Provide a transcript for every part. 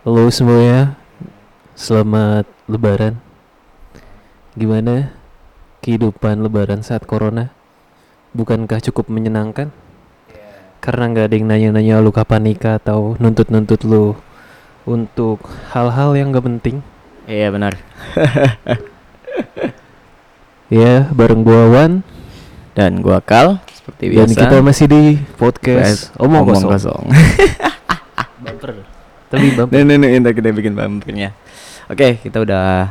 Halo semuanya, selamat Lebaran. Gimana kehidupan Lebaran saat Corona? Bukankah cukup menyenangkan? Karena nggak ada yang nanya-nanya lu kapan nikah atau nuntut-nuntut lu untuk hal-hal yang nggak penting. Iya benar. Ya, bareng gua Wan Dan gua Kal seperti dan biasa. kita masih di podcast Omong, Kosong. kosong. Bumper. Tapi bumper. Nih nih nih kita bikin bumpernya. Oke kita udah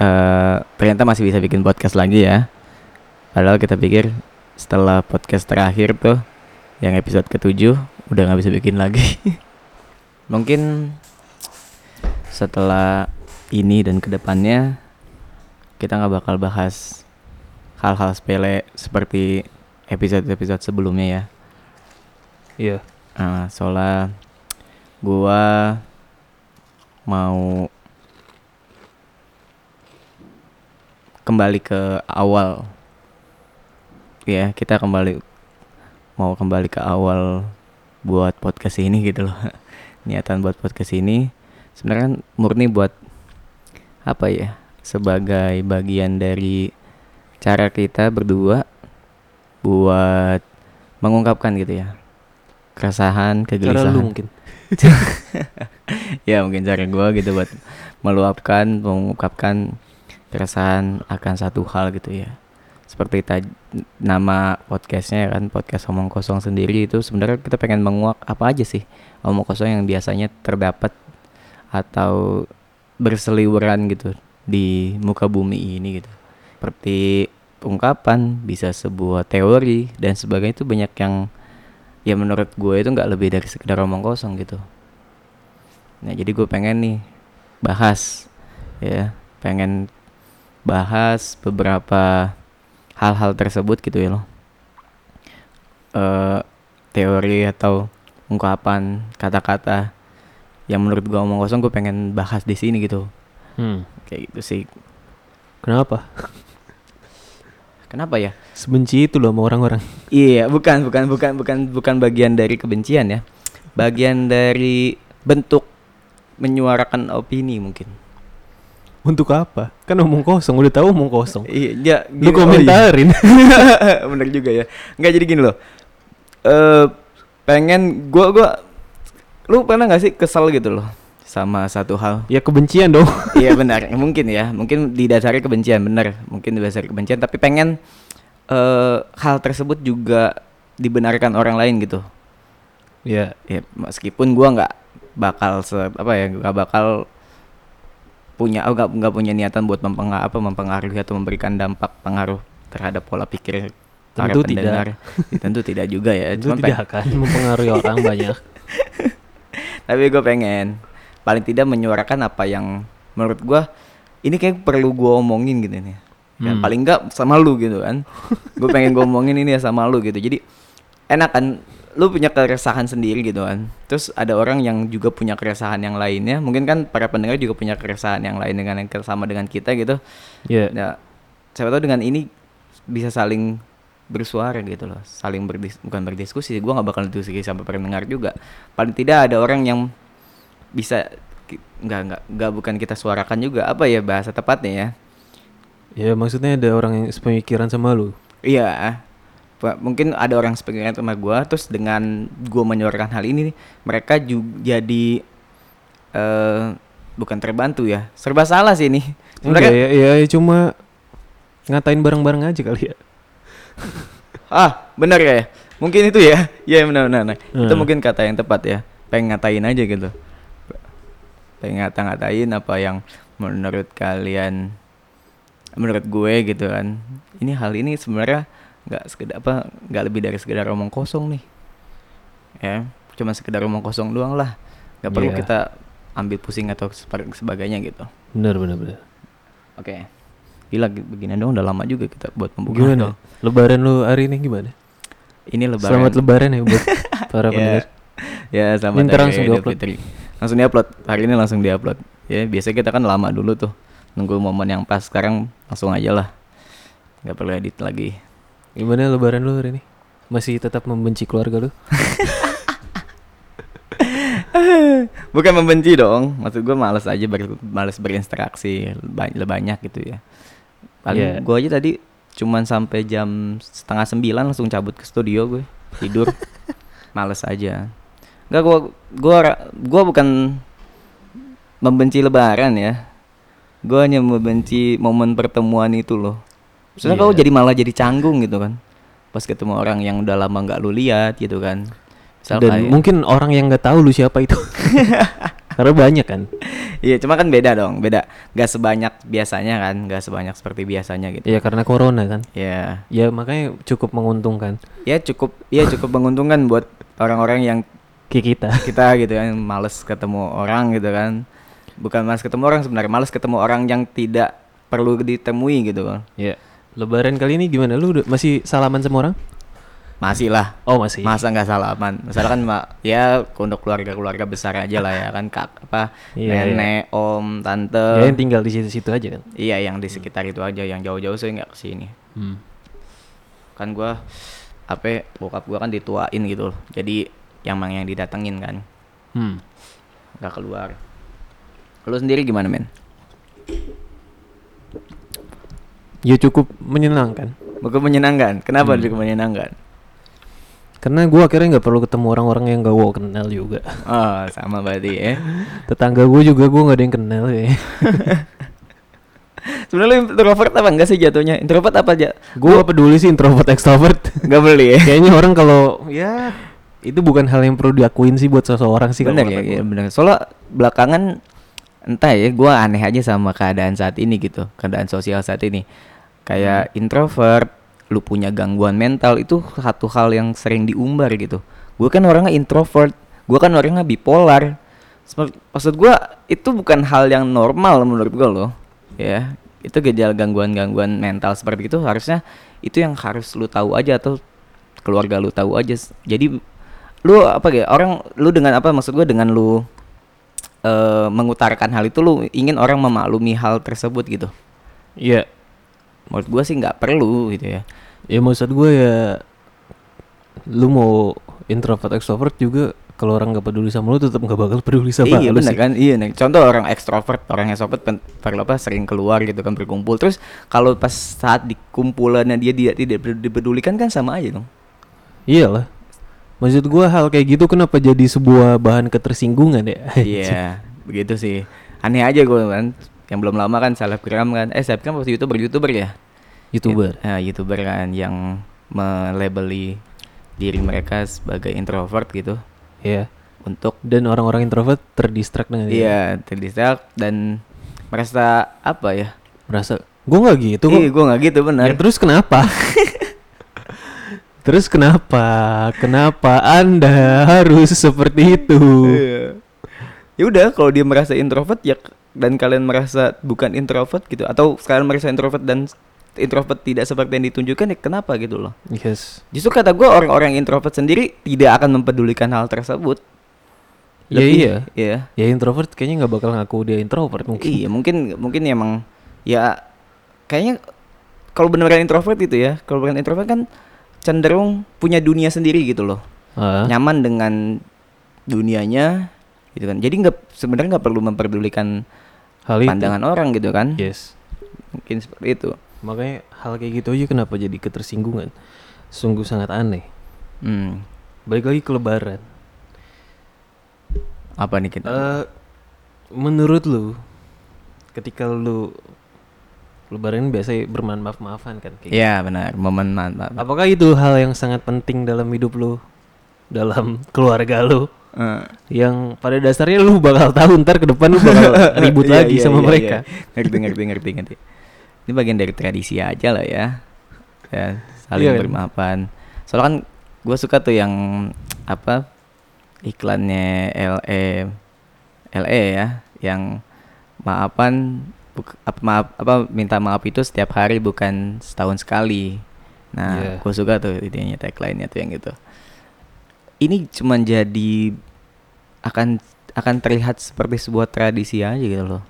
eh ternyata masih bisa bikin podcast lagi ya. Padahal kita pikir setelah podcast terakhir tuh yang episode ketujuh udah nggak bisa bikin lagi. Mungkin setelah ini dan ke depannya kita nggak bakal bahas hal-hal sepele seperti episode-episode sebelumnya ya. Iya. Nah, soalnya gua mau kembali ke awal. Ya, kita kembali mau kembali ke awal buat podcast ini gitu loh. Niatan buat podcast ini sebenarnya kan murni buat apa ya? Sebagai bagian dari cara kita berdua buat mengungkapkan gitu ya keresahan Cara kegelisahan lu mungkin. ya mungkin cara gue gitu buat meluapkan mengungkapkan keresahan akan satu hal gitu ya. Seperti tadi nama podcastnya kan podcast omong kosong sendiri itu sebenarnya kita pengen menguak apa aja sih omong kosong yang biasanya terdapat atau berseliweran gitu di muka bumi ini gitu. Seperti ungkapan bisa sebuah teori dan sebagainya. Itu banyak yang ya menurut gue itu nggak lebih dari sekedar omong kosong gitu nah jadi gue pengen nih bahas ya pengen bahas beberapa hal-hal tersebut gitu ya loh eh teori atau ungkapan kata-kata yang menurut gue omong kosong gue pengen bahas di sini gitu Hmm. kayak gitu sih Kenapa? Kenapa ya Sebenci itu loh sama orang-orang. Iya, bukan, bukan, bukan, bukan, bukan bagian dari kebencian ya. Bagian dari bentuk menyuarakan opini mungkin. Untuk apa? Kan omong kosong, udah tahu omong kosong. Iya, ya, Lu gini- oh iya. komentarin. Bener juga ya. Enggak jadi gini loh. Eh pengen gua gua lu pernah nggak sih kesel gitu loh sama satu hal? ya kebencian dong. iya benar, mungkin ya, mungkin didasari kebencian, benar, mungkin didasari kebencian, tapi pengen eh hal tersebut juga dibenarkan orang lain gitu. ya, ya meskipun gua nggak bakal se apa ya nggak bakal punya oh, nggak nggak punya niatan buat mempengaruhi apa mempengaruhi atau memberikan dampak pengaruh terhadap pola pikir para Tentu pendengar Ya, tentu tidak juga ya Cuman tidak akan mempengaruhi orang banyak. tapi gue pengen paling tidak menyuarakan apa yang menurut gua ini kayak perlu gua omongin gitu nih. Dan Hmm. paling enggak sama lu gitu kan. Gue pengen gua omongin ini ya sama lu gitu. Jadi enak kan lu punya keresahan sendiri gitu kan. Terus ada orang yang juga punya keresahan yang lainnya. Mungkin kan para pendengar juga punya keresahan yang lain dengan yang sama dengan kita gitu. Ya, nah siapa tahu dengan ini bisa saling bersuara gitu loh. Saling berdis bukan berdiskusi gua nggak bakal diskusi sampai pendengar juga. Paling tidak ada orang yang bisa nggak nggak nggak bukan kita suarakan juga apa ya bahasa tepatnya ya ya maksudnya ada orang yang sepemikiran sama lu. Iya, mungkin ada orang sepikiran sama gua, terus dengan gua menyuarakan hal ini, mereka juga jadi eh bukan terbantu ya, serba salah sih ini. Sebenarnya, ya, ya, ya cuma ngatain bareng-bareng aja kali ya. ah benar ya, mungkin itu ya, ya benar benar. benar. Itu Hmm. mungkin kata yang tepat ya, pengen ngatain aja gitu, pengen ngata-ngatain apa yang menurut kalian, menurut gue gitu kan. Ini hal ini sebenarnya nggak sekedar apa, nggak lebih dari sekedar omong kosong nih. ya cuma sekedar omong kosong doang lah nggak perlu Iya. kita ambil pusing atau sebagainya gitu Benar, benar, benar. oke gila g- begini dong udah lama juga kita buat pembukaan Gimana? dong. Lebaran lu hari ini gimana? ini lebaran Selamat lebaran ya buat para ya, pendengar. ya selamat Ini ntar Hari Idul. Fitri. Langsung diupload hari ini langsung diupload ya biasanya kita kan lama dulu tuh nunggu momen yang pas sekarang langsung aja lah nggak perlu edit lagi Gimana lebaran lu hari ini? Masih tetap membenci keluarga lu? Bukan membenci dong. Maksud gue males aja ber, males berinteraksi banyak, banyak gitu ya. Paling Iya. gue aja tadi cuman sampai jam setengah sembilan langsung cabut ke studio gue tidur. males aja. Enggak gue gue gue bukan membenci lebaran ya. Gue hanya membenci momen pertemuan itu loh. Soalnya Iya. kau jadi malah jadi canggung gitu kan. Pas ketemu orang yang udah lama nggak lu lihat gitu kan. Misal Dan kayak- mungkin orang yang nggak tahu lu siapa itu. Karena banyak kan. Iya, cuma kan beda dong, beda. Gak sebanyak biasanya kan, gak sebanyak seperti biasanya gitu. Ya karena corona kan. Ya, Ya makanya cukup menguntungkan ya cukup, ya cukup menguntungkan buat orang-orang yang kita. kita gitu kan, males ketemu orang gitu kan. Bukan males ketemu orang sebenarnya, males ketemu orang yang tidak perlu ditemui gitu kan. Ya. Lebaran kali ini gimana? Lu udah- masih salaman sama orang? Masih lah, Oh masih. masa nggak salaman. Misalnya kan ma- ya untuk keluarga-keluarga besar aja lah ya kan, kak apa Iya, nenek, om, tante. Ya yang tinggal di situ-situ aja kan. Iya, yang di sekitar itu aja, yang jauh-jauh saya nggak ke sini. Hmm. kan gua apa bokap gua kan dituain gitu loh jadi yang mang yang didatengin kan Hmm. nggak keluar lu sendiri gimana men Ya cukup menyenangkan. Bukan menyenangkan kenapa Hmm. cukup menyenangkan Karena gua akhirnya nggak perlu ketemu orang-orang yang gak gua kenal juga. oh sama berarti ya Tetangga gue juga gua nggak ada yang kenal ya. sebenarnya introvert apa enggak sih jatuhnya introvert apa aja Gue gak peduli sih introvert extrovert. nggak beli ya Kayaknya orang kalau ya itu bukan hal yang perlu diakuin sih buat seseorang sih. bener ya, gua. bener. Soalnya belakangan entah ya gua aneh aja sama keadaan saat ini gitu keadaan sosial saat ini. Kayak introvert lu punya gangguan mental itu satu hal yang sering diumbar gitu. Gue kan orangnya introvert gue kan orangnya bipolar. Maksud gua itu bukan hal yang normal menurut gua loh ya. Itu gejala gangguan-gangguan mental seperti itu harusnya itu yang harus lu tahu aja atau keluarga lu tahu aja. Jadi lu apa ya orang lu dengan apa? Maksud gua dengan lu eh mengutarakan hal itu lu ingin orang memaklumi hal tersebut gitu? Iya. menurut gua sih nggak perlu gitu ya. Ya maksud gue ya lu mau introvert extrovert juga kalau orang nggak peduli sama lu tetap nggak bakal peduli sama iya lu benar sih. kan? Iya nih contoh orang ekstrovert orang ekstrovert pen- perlu apa sering keluar gitu kan berkumpul. Terus kalau pas saat di kumpulannya dia tidak tidak dipedulikan kan sama aja dong. Iyalah. Maksud gua hal kayak gitu kenapa jadi sebuah bahan ketersinggungan ya? iya begitu sih aneh aja gue kan yang belum lama kan selebgram kan eh selebgram pasti youtuber youtuber ya YouTuber. Ya, youtuber kan yang melabeli diri mereka sebagai introvert gitu Iya. untuk Dan orang-orang introvert terdistract dengan dia. iya terdistract dan merasa apa ya Merasa gua nggak gitu kok. Iya, gue nggak gitu benar. Ya, terus kenapa? terus kenapa? Kenapa Anda harus seperti itu? Iya. Ya udah, kalau dia merasa introvert ya dan kalian merasa bukan introvert gitu atau kalian merasa introvert dan introvert tidak seperti yang ditunjukkan ya kenapa gitu loh. Yes. Justru kata gue orang-orang introvert sendiri tidak akan mempedulikan hal tersebut. Ya iya. Iya. Ya introvert kayaknya nggak bakal ngaku dia introvert mungkin. Iya, mungkin mungkin emang ya kayaknya kalau beneran introvert gitu ya, kalau beneran introvert kan cenderung punya dunia sendiri gitu loh. Ah, Nyaman dengan dunianya gitu kan. Jadi nggak sebenarnya nggak perlu memperdulikan hal itu. pandangan orang gitu kan. Yes. Mungkin seperti itu. Makanya hal kayak gitu aja kenapa jadi ketersinggungan? Sungguh sangat aneh. Hmm. Balik lagi ke lebaran. Apa nih kita? Eh, menurut lu ketika lu lebaran biasa bermaaf maaf maafan kan kayak gitu. Iya benar, momen mantap. Apakah itu hal yang sangat penting dalam hidup lu? Dalam keluarga lu? Eh, Yang pada dasarnya lu bakal tahu ntar ke depan lu bakal ribut iya, lagi iya, sama iya, mereka. iya. Ngerti ngerti ngerti ngerti. Ini bagian dari tradisi aja lah ya. Ya, saling Iya kan? bermaafan. Soalnya kan gue suka tuh yang apa iklannya LE LE ya, yang maafan buk- apa maaf apa minta maaf itu setiap hari bukan setahun sekali. Nah, Iya. gue suka tuh idenya tagline-nya tuh yang gitu. Ini cuman jadi akan akan terlihat seperti sebuah tradisi aja gitu loh.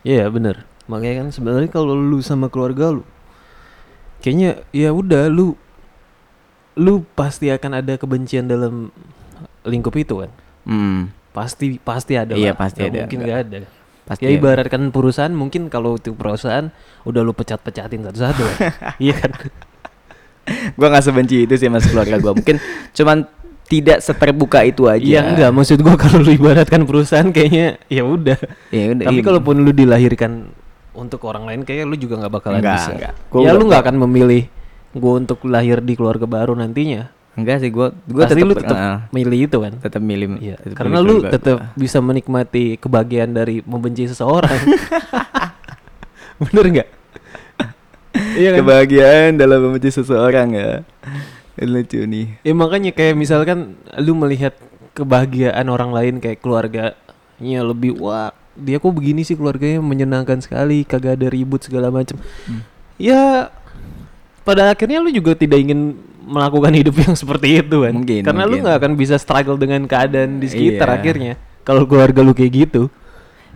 Iya bener Makanya kan sebenarnya kalau lu sama keluarga lu Kayaknya ya udah lu Lu pasti akan ada kebencian dalam lingkup itu kan Hmm. pasti pasti ada Iya, lah. pasti Nggak ada. mungkin nggak ada Pasti ya ada. ibaratkan perusahaan mungkin kalau itu perusahaan udah lu pecat-pecatin satu-satu lah. iya kan Gua nggak sebenci itu sih mas keluarga gua. Mungkin cuman tidak seterbuka itu aja. iya enggak maksud gua kalau lu ibaratkan perusahaan kayaknya ya udah Ya udah. tapi iya. kalaupun lu dilahirkan untuk orang lain kayaknya lu juga nggak bakalan Nggak, bisa nggak. Gua ya lu nggak akan memilih gua untuk lahir di keluarga baru nantinya enggak sih gua gua pasti tetap lu tetap eh, milih itu kan tetap milih Iya, tetap karena milih lu tetap bisa menikmati kebahagiaan dari membenci seseorang. Bener nggak? iya kan? kebahagiaan dalam membenci seseorang ya. Lucu nih. Ya makanya kayak misalkan lu melihat kebahagiaan orang lain kayak keluarganya lebih wah dia kok begini sih keluarganya menyenangkan sekali kagak ada ribut segala macem Hmm. ya pada akhirnya lu juga tidak ingin melakukan hidup yang seperti itu kan? Mungkin, karena lu mungkin. nggak akan bisa struggle dengan keadaan di sekitar Iya. akhirnya kalau keluarga lu kayak gitu.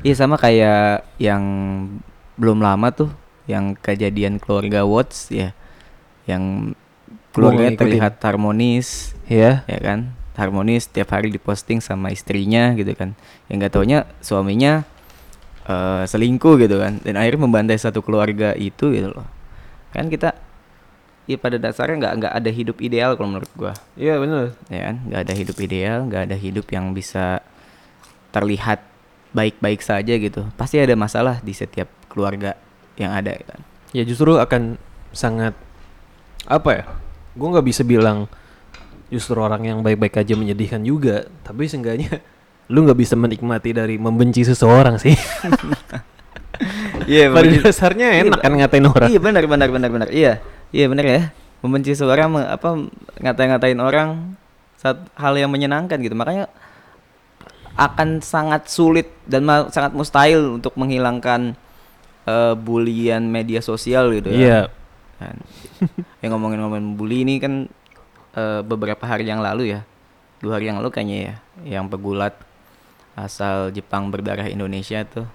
Iya sama kayak yang belum lama tuh yang kejadian keluarga Watts ya. Yang keluarganya terlihat harmonis ya ya kan? Harmonis tiap hari diposting sama istrinya gitu kan. Yang nggak taunya suaminya eh, selingkuh gitu kan. Dan akhirnya membantai satu keluarga itu gitu loh. Kan kita ya pada dasarnya nggak nggak ada hidup ideal kalau menurut gua. Iya bener. Ya kan? Nggak ada hidup ideal nggak ada hidup yang bisa terlihat baik-baik saja gitu. Pasti ada masalah di setiap keluarga yang ada kan? Ya justru akan sangat apa ya? Gue nggak bisa bilang justru orang yang baik-baik aja menyedihkan juga. Tapi seenggaknya lu nggak bisa menikmati dari membenci seseorang sih. Iya pada dasarnya enak kan ngatain orang. Iya benar benar benar benar. Iya. Iya benar ya. Membenci seorang apa ngata-ngatain orang saat hal yang menyenangkan gitu. Makanya akan sangat sulit dan sangat mustahil untuk menghilangkan eh, bulian media sosial gitu iya ya. Kan. yang ngomongin-ngomongin bully ini kan eh, beberapa hari yang lalu ya. Dua hari yang lalu kayaknya ya yang pegulat asal Jepang berdarah Indonesia tuh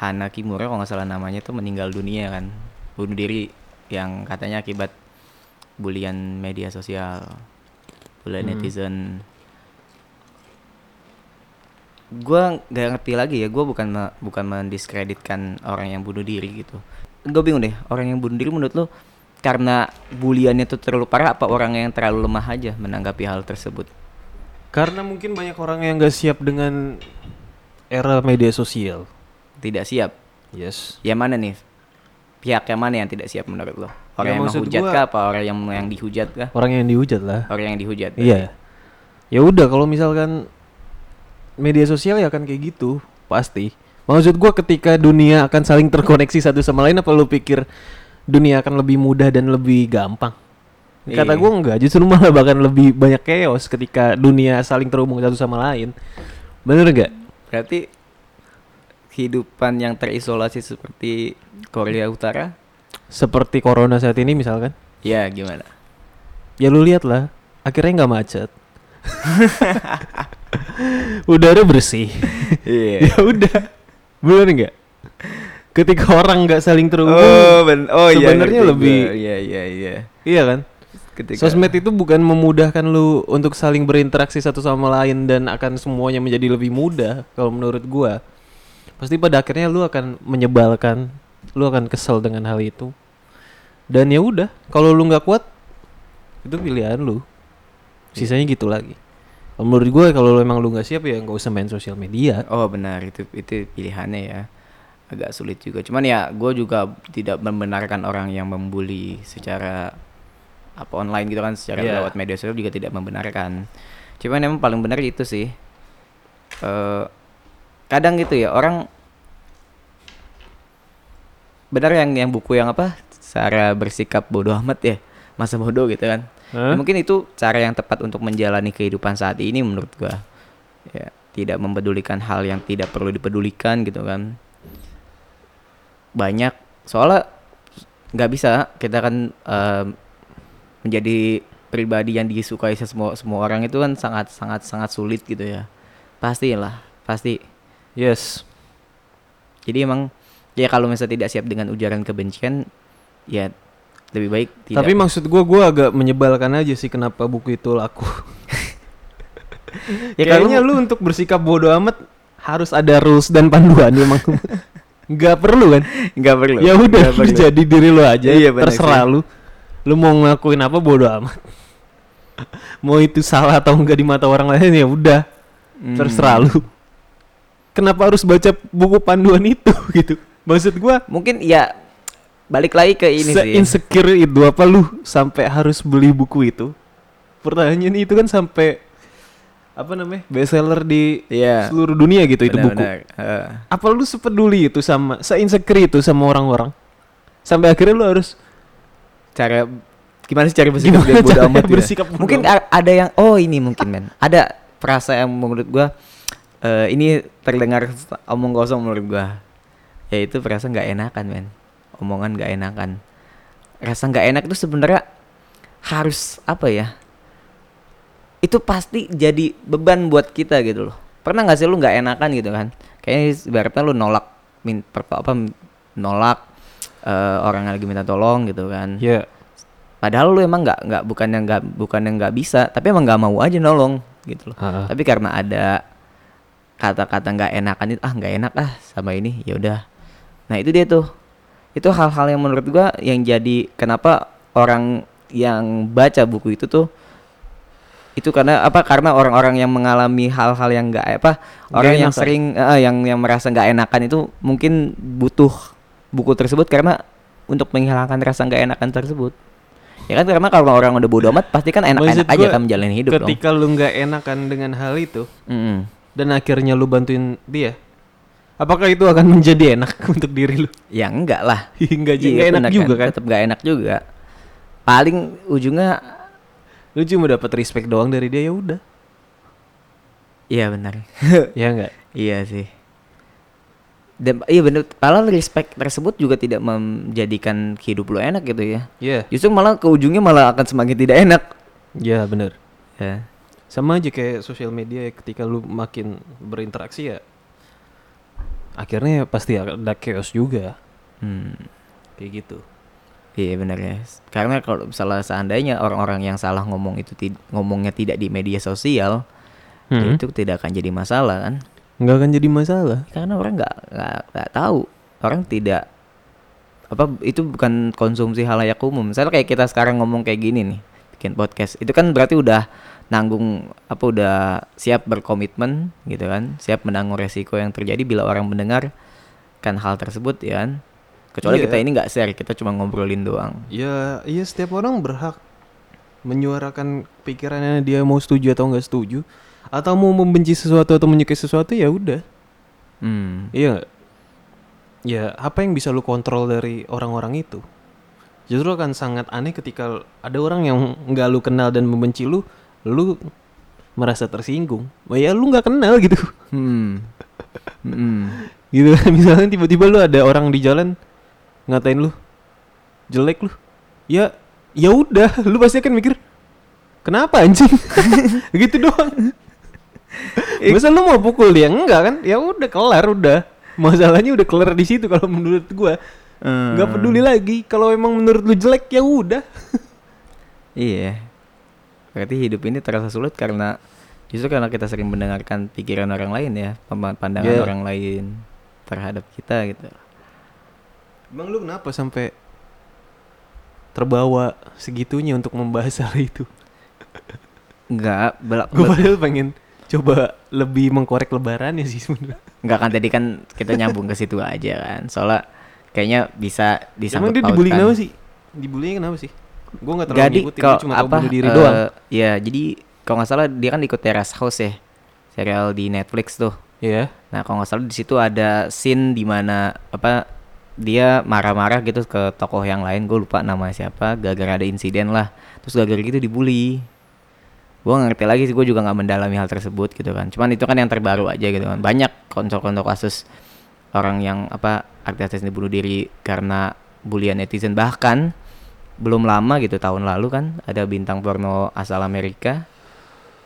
Hana Kimura kalau nggak salah namanya tuh meninggal dunia kan bunuh diri yang katanya akibat bulian media sosial bulian Hmm. netizen. Gua nggak ngerti lagi ya gua bukan me- bukan mendiskreditkan orang yang bunuh diri gitu. Gue bingung deh orang yang bunuh diri menurut lo karena buliannya tuh terlalu parah apa orang yang terlalu lemah aja menanggapi hal tersebut? Karena mungkin banyak orang yang nggak siap dengan era media sosial. Tidak siap? Yes. Yang mana nih pihak yang mana yang tidak siap menurut lo orang Ya, yang menghujat gua- kah apa? Orang yang yang dihujat kah? Orang yang dihujat lah. Orang yang dihujat. Iya. Ya udah kalau misalkan media sosial ya akan kayak gitu pasti. Maksud gua ketika dunia akan saling terkoneksi satu sama lain apa lu pikir dunia akan lebih mudah dan lebih gampang? Kata Iya. gua enggak justru malah bahkan lebih banyak chaos ketika dunia saling terhubung satu sama lain. Bener nggak? Berarti kehidupan yang terisolasi seperti Korea Utara? Seperti corona saat ini misalkan? Ya gimana? Ya lu lihat lah akhirnya nggak macet. Udara bersih. Iya. Ya udah. Bener nggak? Ketika orang nggak saling terhubung oh ben oh iya sebenarnya ngerti lebih- iya iya iya. Iya kan? Ketika sosmed itu bukan memudahkan lu untuk saling berinteraksi satu sama lain dan akan semuanya menjadi lebih mudah kalau menurut gua pasti pada akhirnya lu akan menyebalkan lu akan kesel dengan hal itu dan ya udah kalau lu nggak kuat itu pilihan lu sisanya gitu lagi menurut gue kalau lu emang lu nggak siap ya nggak usah main sosial media Oh benar itu itu pilihannya ya agak sulit juga. Cuman ya gue juga tidak membenarkan orang yang membuli secara apa online gitu kan secara Iya. lewat media sosial juga tidak membenarkan. Cuman emang paling benar itu sih. eh kadang gitu ya orang benar yang yang buku yang apa cara bersikap bodoh amat ya masa bodoh gitu kan? Ya, mungkin itu cara yang tepat untuk menjalani kehidupan saat ini menurut gua. Ya, tidak mempedulikan hal yang tidak perlu dipedulikan gitu kan. Banyak soalnya nggak bisa kita kan em, menjadi pribadi yang disukai semua semua orang itu kan sangat sangat sangat sulit gitu ya. Pastilah, pasti. Yes Jadi emang ya kalau misalnya tidak siap dengan ujaran kebencian ya lebih baik tidak. Tapi maksud gua gua agak menyebalkan aja sih kenapa buku itu laku. Ya, Kayaknya kalau- lu untuk bersikap bodoh amat harus ada rules dan panduan emang. Nggak perlu kan? nggak perlu Ya udah Nggak lu perlu. jadi diri lu aja. Iya, terserah sih. lu. Lu mau ngelakuin apa bodoh amat. mau itu salah atau enggak di mata orang lain ya udah. Hmm. Terserah lu. Kenapa harus baca buku panduan itu gitu? Maksud gua mungkin ya balik lagi ke ini sih insecure itu apa lu sampai harus beli buku itu? Pertanyaan itu kan sampai apa namanya? bestseller di Iya. seluruh dunia gitu itu buku. Heeh. Apa lu sepeduli itu sama se-insecure itu sama orang-orang? Sampai akhirnya lu harus cara gimana sih cara bersikap Gimana bodo amat gitu? bersikap bodo mungkin amat? ada yang oh ini mungkin men ada perasa yang menurut gua eh, ini terdengar omong kosong menurut gua. Yaitu perasa nggak enakan men. Omongan nggak enakan. Rasa nggak enak itu sebenarnya harus apa ya itu pasti jadi beban buat kita gitu loh. Pernah nggak sih lu nggak enakan gitu kan? Kayaknya ibaratnya lu nolak min apa nolak eh, orang yang lagi minta tolong gitu kan. Ya Padahal lu emang nggak nggak bukan yang nggak bukan yang nggak bisa, tapi emang nggak mau aja nolong gitu loh. Ah, ah. Tapi karena ada kata-kata nggak enakan itu ah nggak enak ah sama ini ya udah. Nah itu dia tuh. Itu hal-hal yang menurut gua yang jadi kenapa orang yang baca buku itu tuh itu karena apa karena orang-orang yang mengalami hal-hal yang nggak apa orang yang enakan. sering eh, yang yang merasa nggak enakan itu mungkin butuh buku tersebut karena untuk menghilangkan rasa nggak enakan tersebut ya kan karena kalau orang udah bodo amat pasti kan enak-enak aja kan menjalani hidup dong Ketika lu nggak enakan dengan hal itu Mm-mm. Dan akhirnya lu bantuin dia, apakah itu akan menjadi enak untuk diri lu? ya enggak lah Enggak Iya, nggak enak juga kan? tetap nggak enak juga paling ujungnya Lu cuma dapat respect doang dari dia ya udah. iya benar Ya enggak? iya sih dan iya benar padahal respect tersebut juga tidak menjadikan hidup lo enak gitu ya Iya. justru malah ke ujungnya malah akan semakin tidak enak Ya benar. ya Sama aja kayak sosial media ya, ketika lu makin berinteraksi ya akhirnya pasti ada chaos juga hmm. kayak gitu. Iya benar ya. Karena kalau misalnya seandainya orang-orang yang salah ngomong itu tid- ngomongnya tidak di media sosial, Hmm. itu tidak akan jadi masalah kan? Nggak akan jadi masalah. Karena orang nggak nggak tahu, orang tidak apa itu bukan konsumsi halayak umum. Misalnya kayak kita sekarang ngomong kayak gini nih, bikin podcast, itu kan berarti udah nanggung apa udah siap berkomitmen gitu kan, siap menanggung resiko yang terjadi bila orang mendengar kan hal tersebut ya kan. Kecuali Iya. kita ini nggak share, kita cuma ngobrolin doang. Ya, iya setiap orang berhak menyuarakan pikirannya dia mau setuju atau nggak setuju atau mau membenci sesuatu atau menyukai sesuatu ya udah. Hmm. Iya? Ya, apa yang bisa lu kontrol dari orang-orang itu? Justru akan sangat aneh ketika ada orang yang nggak lu kenal dan membenci lu, lu merasa tersinggung. Oh ya lu nggak kenal gitu. Hmm. Hmm. gitu misalnya tiba-tiba lu ada orang di jalan ngatain lu jelek lu ya ya udah lu pasti akan mikir kenapa anjing gitu doang masa lu mau pukul dia enggak kan ya udah kelar udah masalahnya udah kelar di situ kalau menurut gua nggak Hmm. peduli lagi kalau emang menurut lu jelek ya udah Iya. Berarti hidup ini terasa sulit karena justru karena kita sering mendengarkan pikiran orang lain ya, pandangan Iya. orang lain terhadap kita gitu. emang lu kenapa sampai terbawa segitunya untuk membahas hal itu Enggak, belak Gue padahal pengen coba lebih mengkorek lebarannya sih sebenarnya. enggak kan tadi kan kita nyambung ke situ aja kan. Soalnya kayaknya bisa Emang disangkut dia dibully kenapa sih? Dibully kenapa sih? Gue gak terlalu Jadi ngikutin, gue cuma apa bunuh diri eh, doang. Ya, jadi kalau nggak salah dia kan ikut Terrace House ya. Serial di Netflix tuh. Iya. Nah, kalau nggak salah di situ ada scene di mana apa dia marah-marah gitu ke tokoh yang lain, gue lupa namanya siapa, gara-gara ada insiden lah. Terus gara-gara gitu dibully. Gue ngerti lagi sih, gue juga nggak mendalami hal tersebut gitu kan. Cuman itu kan yang terbaru aja gitu kan. Banyak konco-konco kasus orang yang apa artis-artis ini bunuh diri karena bulian netizen bahkan belum lama gitu tahun lalu kan ada bintang porno asal Amerika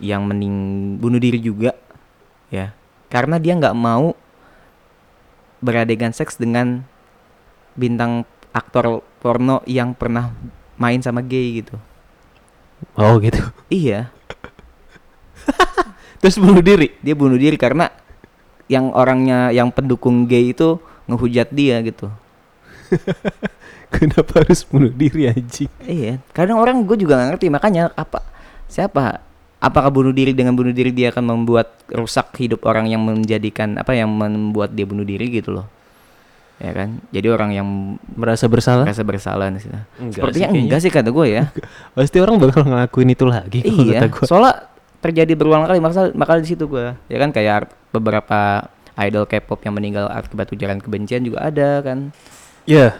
yang mening bunuh diri juga ya karena dia nggak mau beradegan seks dengan bintang aktor porno yang pernah main sama gay gitu Oh gitu. iya Terus bunuh diri. dia bunuh diri karena yang orangnya yang pendukung gay itu ngehujat dia gitu Kenapa harus bunuh diri anjing? iya kadang orang gue juga nggak ngerti makanya apa siapa apakah bunuh diri dengan bunuh diri dia akan membuat rusak hidup orang yang menjadikan apa yang membuat dia bunuh diri gitu loh ya kan jadi orang yang Merasa bersalah? merasa bersalah situ. Enggak sepertinya sih enggak sih kata gue ya Pasti orang bakal ngelakuin itu lagi iya kata gua. soalnya terjadi berulang kali makanya makanya di situ gue ya kan kayak beberapa idol K-pop yang meninggal akibat ujaran kebencian juga ada kan Ya,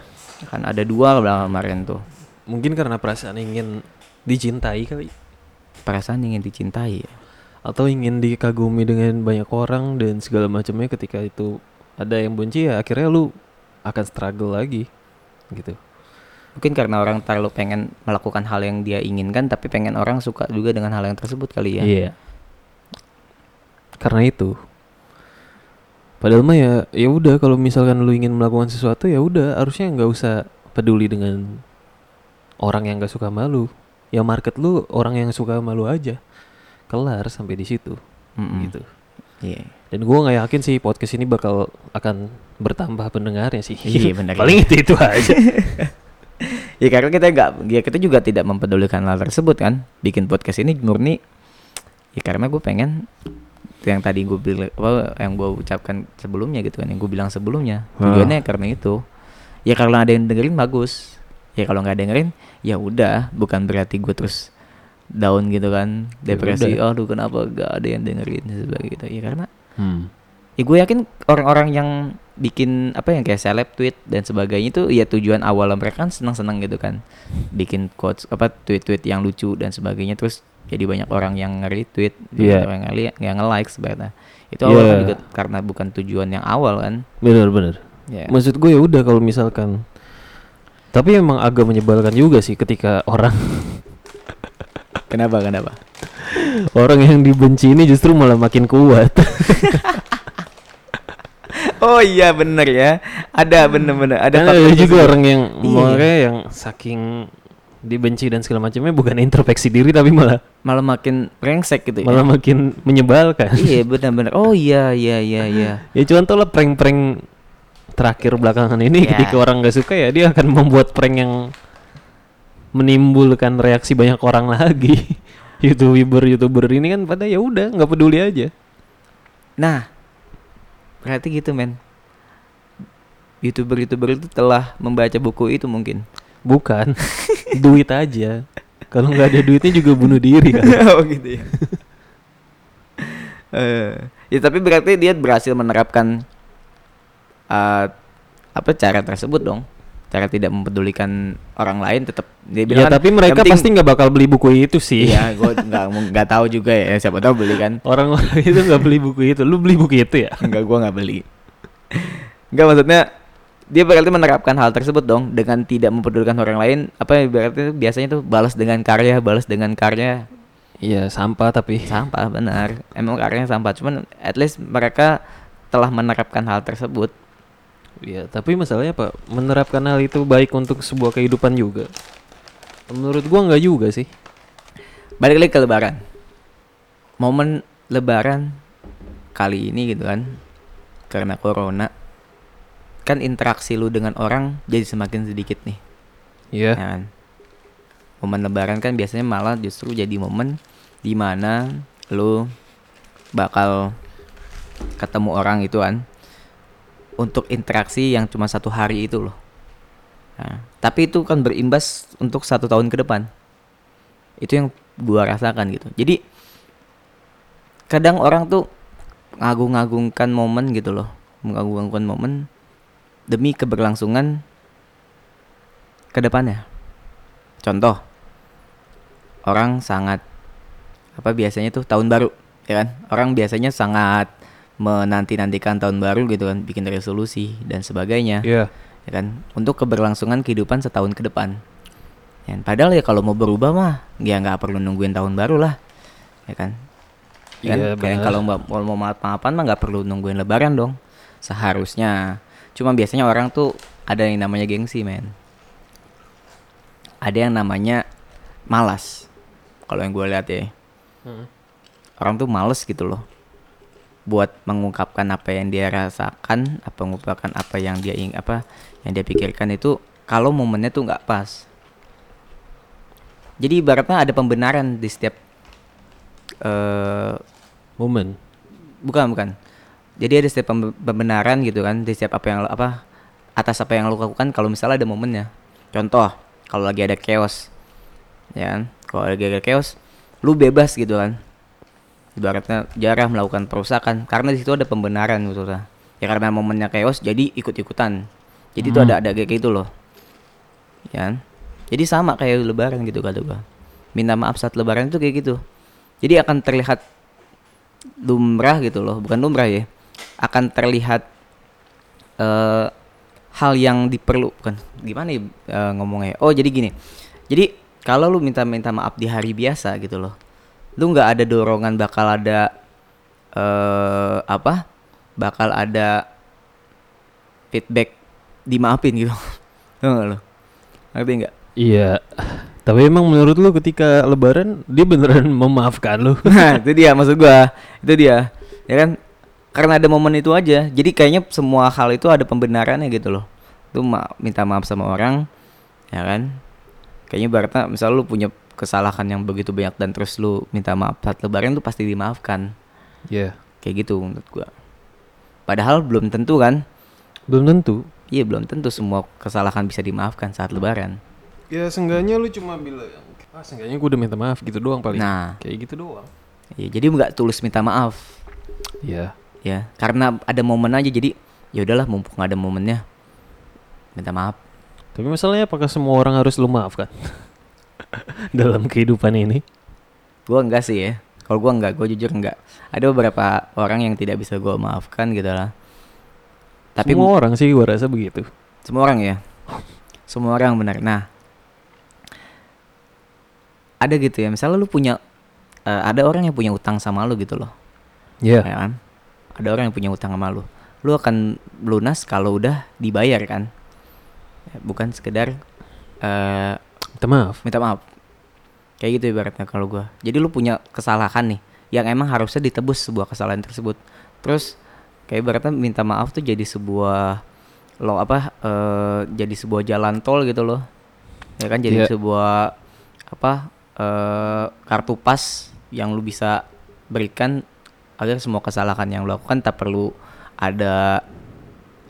kan ada dua bilang kemarin tuh mungkin karena perasaan ingin dicintai kali perasaan ingin dicintai ya. atau ingin dikagumi dengan banyak orang dan segala macamnya ketika itu ada yang benci ya akhirnya lu akan struggle lagi gitu. mungkin karena orang terlalu pengen melakukan hal yang dia inginkan tapi pengen orang suka juga dengan hal yang tersebut kali ya Iya. Karena itu. Padahal mah ya ya udah kalau misalkan lu ingin melakukan sesuatu ya udah harusnya nggak usah peduli dengan orang yang nggak suka malu. Ya market lu orang yang suka malu aja. Kelar sampai di situ Mm-mm. gitu. iya Dan gua nggak yakin sih podcast ini bakal akan bertambah pendengarnya sih. Iya, benar. Paling itu itu aja. ya karena kita nggak ya kita juga tidak mempedulikan hal tersebut kan bikin podcast ini murni ya karena gue pengen yang tadi gue bilang apa yang gue ucapkan sebelumnya gitu kan yang gue bilang sebelumnya. Hah. tujuannya karena itu. Ya kalau ada yang dengerin bagus. Ya kalau nggak dengerin ya udah. Bukan berarti gue terus down gitu kan. Ya depresi udah. aduh kenapa gak ada yang dengerin? sebagainya gitu. Ya karena hmm. ya gue yakin orang-orang yang bikin apa yang kayak seleb tweet dan sebagainya itu ya tujuan awal mereka kan senang-senang gitu kan. Bikin quotes apa tweet-tweet yang lucu dan sebagainya. Terus jadi banyak orang yang nge-retweet Iya. banyak orang yang nge- yang nge-like sebenarnya itu awal kan Iya. juga karena bukan tujuan yang awal kan Bener bener. ya Maksud gue ya udah kalau misalkan tapi emang agak menyebalkan juga sih ketika orang kenapa kenapa orang yang dibenci ini justru malah makin kuat. oh iya bener ya ada bener-bener ada Kan faktor ada juga orang yang Iya. makanya yang saking dibenci dan segala macamnya bukan introspeksi diri tapi malah malah makin brengsek gitu ya malah makin menyebalkan. iya benar-benar oh iya iya iya iya ya contoh lah prank-prank terakhir belakangan ini Ya. ketika orang nggak suka ya dia akan membuat prank yang menimbulkan reaksi banyak orang lagi. youtuber youtuber ini kan pada ya udah nggak peduli aja. Nah, berarti gitu men. Youtuber-youtuber itu telah membaca buku itu mungkin. Bukan duit aja. Kalau nggak ada duitnya juga bunuh diri kan. oh gitu ya. Eh, ya tapi berarti dia berhasil menerapkan eh, apa cara tersebut dong. Cara tidak mempedulikan orang lain tetap dia Ya bilang kan, tapi mereka penting- pasti nggak bakal beli buku itu sih. Iya, gue nggak nggak tahu juga ya. Siapa tahu beli kan. Orang-orang itu nggak beli buku itu. Lu beli buku itu ya? Enggak, gua nggak beli. Enggak maksudnya dia berarti menerapkan hal tersebut dong dengan tidak mempedulikan orang lain. Apa berarti biasanya tuh balas dengan karya, balas dengan karya. Iya sampah tapi. Sampah benar. Emang karyanya sampah, cuman at least mereka telah menerapkan hal tersebut. Iya tapi masalahnya apa? Menerapkan hal itu baik untuk sebuah kehidupan juga. Menurut gua nggak juga sih. Balik lagi ke lebaran. Momen lebaran kali ini gitu kan. Karena corona kan interaksi lu dengan orang jadi semakin sedikit nih. Iya. ya kan? Momen lebaran kan biasanya malah justru jadi momen di mana lu bakal ketemu orang itu kan untuk interaksi yang cuma satu hari itu loh. Nah, tapi itu kan berimbas untuk satu tahun ke depan. Itu yang gua rasakan gitu. Jadi kadang orang tuh ngagung-ngagungkan momen gitu loh. Mengagung-agungkan momen demi keberlangsungan ke depannya contoh orang sangat apa biasanya tuh tahun baru ya kan? Orang biasanya sangat menanti-nantikan tahun baru gitu kan bikin resolusi dan sebagainya Iya. ya kan? Untuk keberlangsungan kehidupan setahun ke depan. Ya, padahal ya kalau mau berubah mah ya nggak perlu nungguin tahun baru lah ya kan? Ya kan? Iya, kayak kalau mau mau mau maaf-maafan mah nggak perlu nungguin lebaran dong. Seharusnya cuma biasanya orang tuh ada yang namanya gengsi men ada yang namanya malas kalau yang gue lihat ya Hmm. orang tuh males gitu loh buat mengungkapkan apa yang dia rasakan apa mengungkapkan apa yang dia ingin apa yang dia pikirkan itu kalau momennya tuh nggak pas jadi ibaratnya ada pembenaran di setiap eh Momen. bukan bukan jadi ada setiap pembe- pembenaran gitu kan di setiap apa yang lo- apa atas apa yang lo lakukan kalau misalnya ada momennya. Contoh kalau lagi ada chaos ya kan? Kalau lagi ada chaos lu bebas gitu kan. Ibaratnya jarang melakukan perusakan karena di situ ada pembenaran gitu lah ya karena momennya chaos jadi ikut ikutan jadi itu Hmm. ada ada kayak gitu loh. Ya kan? jadi sama kayak lebaran gitu kata gua. Minta maaf saat lebaran itu kayak gitu. Jadi akan terlihat lumrah gitu loh. Bukan lumrah ya akan terlihat eh hal yang diperlukan gimana ya eh, ngomongnya oh jadi gini jadi kalau lu minta minta maaf di hari biasa gitu loh lu nggak ada dorongan bakal ada eh apa bakal ada feedback dimaafin gitu lo ngerti nggak Iya. Tapi emang menurut lu ketika lebaran dia beneran memaafkan lu? Nah, itu dia maksud gua. Itu dia. Ya kan? Karena ada momen itu aja. Jadi kayaknya semua hal itu ada pembenarannya gitu loh. Lu ma minta maaf sama orang, ya kan? Kayaknya berarti misal lu punya kesalahan yang begitu banyak dan terus lu minta maaf saat lebaran tuh pasti dimaafkan. Iya. Kayak gitu menurut gua. Padahal belum tentu kan? Belum tentu. Iya, belum tentu semua kesalahan bisa dimaafkan saat lebaran. Ya seenggaknya lu cuma bilang ah seenggaknya gue udah minta maaf gitu doang paling. Nah, Kayak gitu doang. ya, jadi nggak tulus minta maaf. Iya. Ya karena ada momen aja jadi ya udahlah mumpung ada momennya minta maaf. Tapi masalahnya apakah semua orang harus lu maafkan? Dalam kehidupan ini. gua enggak sih ya. Kalau gua enggak gua jujur enggak. Ada beberapa orang yang tidak bisa gua maafkan gitu lah. Tapi Semua orang sih gua rasa begitu. semua orang ya. Semua orang benar. Nah ada gitu ya. Misalnya lu punya eh, ada orang yang punya utang sama lu gitu loh. Iya. ya kan ada orang yang punya utang sama lu. Lu akan lunas kalau udah dibayar kan? Ya, bukan sekedar eh Minta maaf. minta maaf. Kayak gitu ibaratnya kalau gua. Jadi lu punya kesalahan nih yang emang harusnya ditebus sebuah kesalahan tersebut. Terus kayak ibaratnya minta maaf tuh jadi sebuah lo apa eh jadi sebuah jalan tol gitu loh. Ya kan? Jadi Iya. sebuah apa eh kartu pas yang lu bisa berikan agar semua kesalahan yang lu lakukan tak perlu ada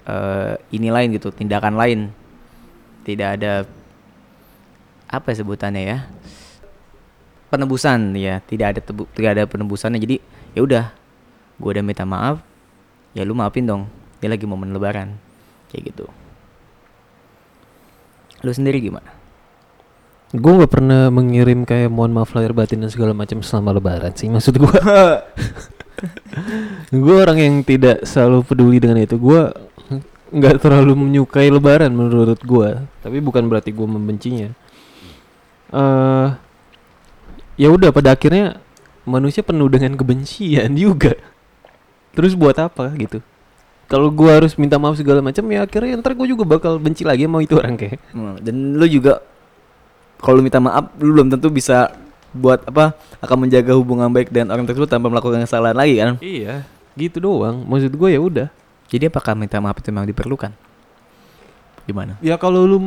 eh ini lain gitu tindakan lain. Tidak ada apa ya sebutannya ya penebusan ya. Tidak ada tebu, tidak ada penebusannya. Jadi ya udah gue udah minta maaf ya lu maafin dong. Dia lagi momen lebaran kayak gitu. Lu sendiri gimana? Gue gak pernah mengirim kayak mohon maaf lahir batin dan segala macam selama lebaran sih maksud gue. gue orang yang tidak selalu peduli dengan itu. Gue nggak terlalu menyukai lebaran menurut gue. Tapi bukan berarti gue membencinya. eh ya udah pada akhirnya manusia penuh dengan kebencian juga. Terus buat apa gitu? Kalau gue harus minta maaf segala macam ya akhirnya ntar gue juga bakal benci lagi sama itu orang kayak. Hmm, dan lu juga kalau minta maaf lu belum tentu bisa buat apa akan menjaga hubungan baik dengan orang tersebut tanpa melakukan kesalahan lagi kan Iya, gitu doang. Maksud gue ya udah. jadi apakah minta maaf itu memang diperlukan gimana Ya kalau lu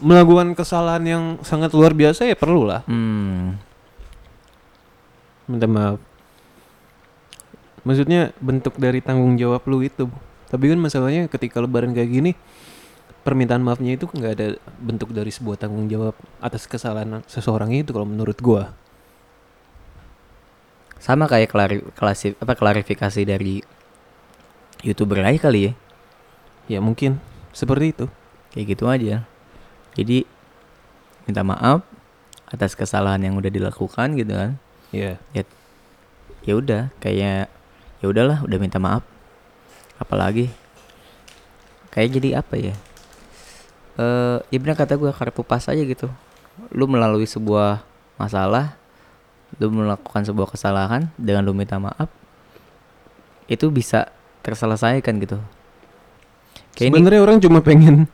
melakukan kesalahan yang sangat luar biasa ya perlu lah hmm minta maaf. Maksudnya bentuk dari tanggung jawab lu itu. Tapi kan masalahnya ketika lebaran kayak gini permintaan maafnya itu nggak ada bentuk dari sebuah tanggung jawab atas kesalahan seseorang itu kalau menurut gua. Sama kayak klari, klasi, apa klarifikasi dari youtuber lain kali ya. Ya mungkin. Seperti itu. kayak gitu aja. Jadi minta maaf atas kesalahan yang udah dilakukan gitu kan. Ya. ya udah. Kayak ya udahlah udah minta maaf. Apalagi kayak jadi apa ya? Eh ya benar kata gue kartu pas aja gitu. Lu melalui sebuah masalah lu melakukan sebuah kesalahan dengan lu minta maaf itu bisa terselesaikan gitu kayak ini Sebenarnya orang cuma pengen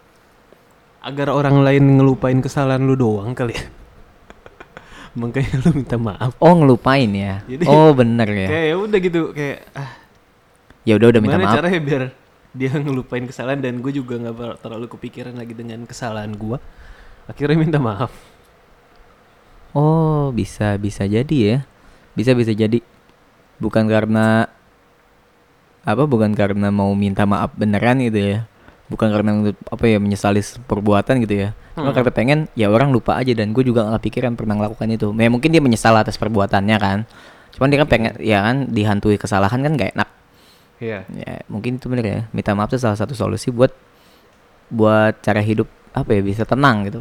agar orang lain ngelupain kesalahan lu doang kali ya. makanya lu minta maaf Oh ngelupain ya. Jadi- oh bener ya. kayak ya udah gitu kayak ah Ya udah udah minta maaf. caranya biar dia ngelupain kesalahan dan gue juga nggak terlalu kepikiran lagi dengan kesalahan gue akhirnya minta maaf Oh bisa bisa jadi ya. Bisa bisa jadi. Bukan karena apa? Bukan karena mau minta maaf beneran gitu ya. Bukan karena apa ya menyesali perbuatan gitu ya. Cuma Hmm. karena pengen ya orang lupa aja dan gue juga nggak pikiran pernah melakukan itu. Ya mungkin dia menyesal atas perbuatannya kan. Cuman dia kan pengen ya kan dihantui kesalahan kan gak enak. iya Ya mungkin itu bener ya. Minta maaf itu salah satu solusi buat buat cara hidup apa ya bisa tenang gitu.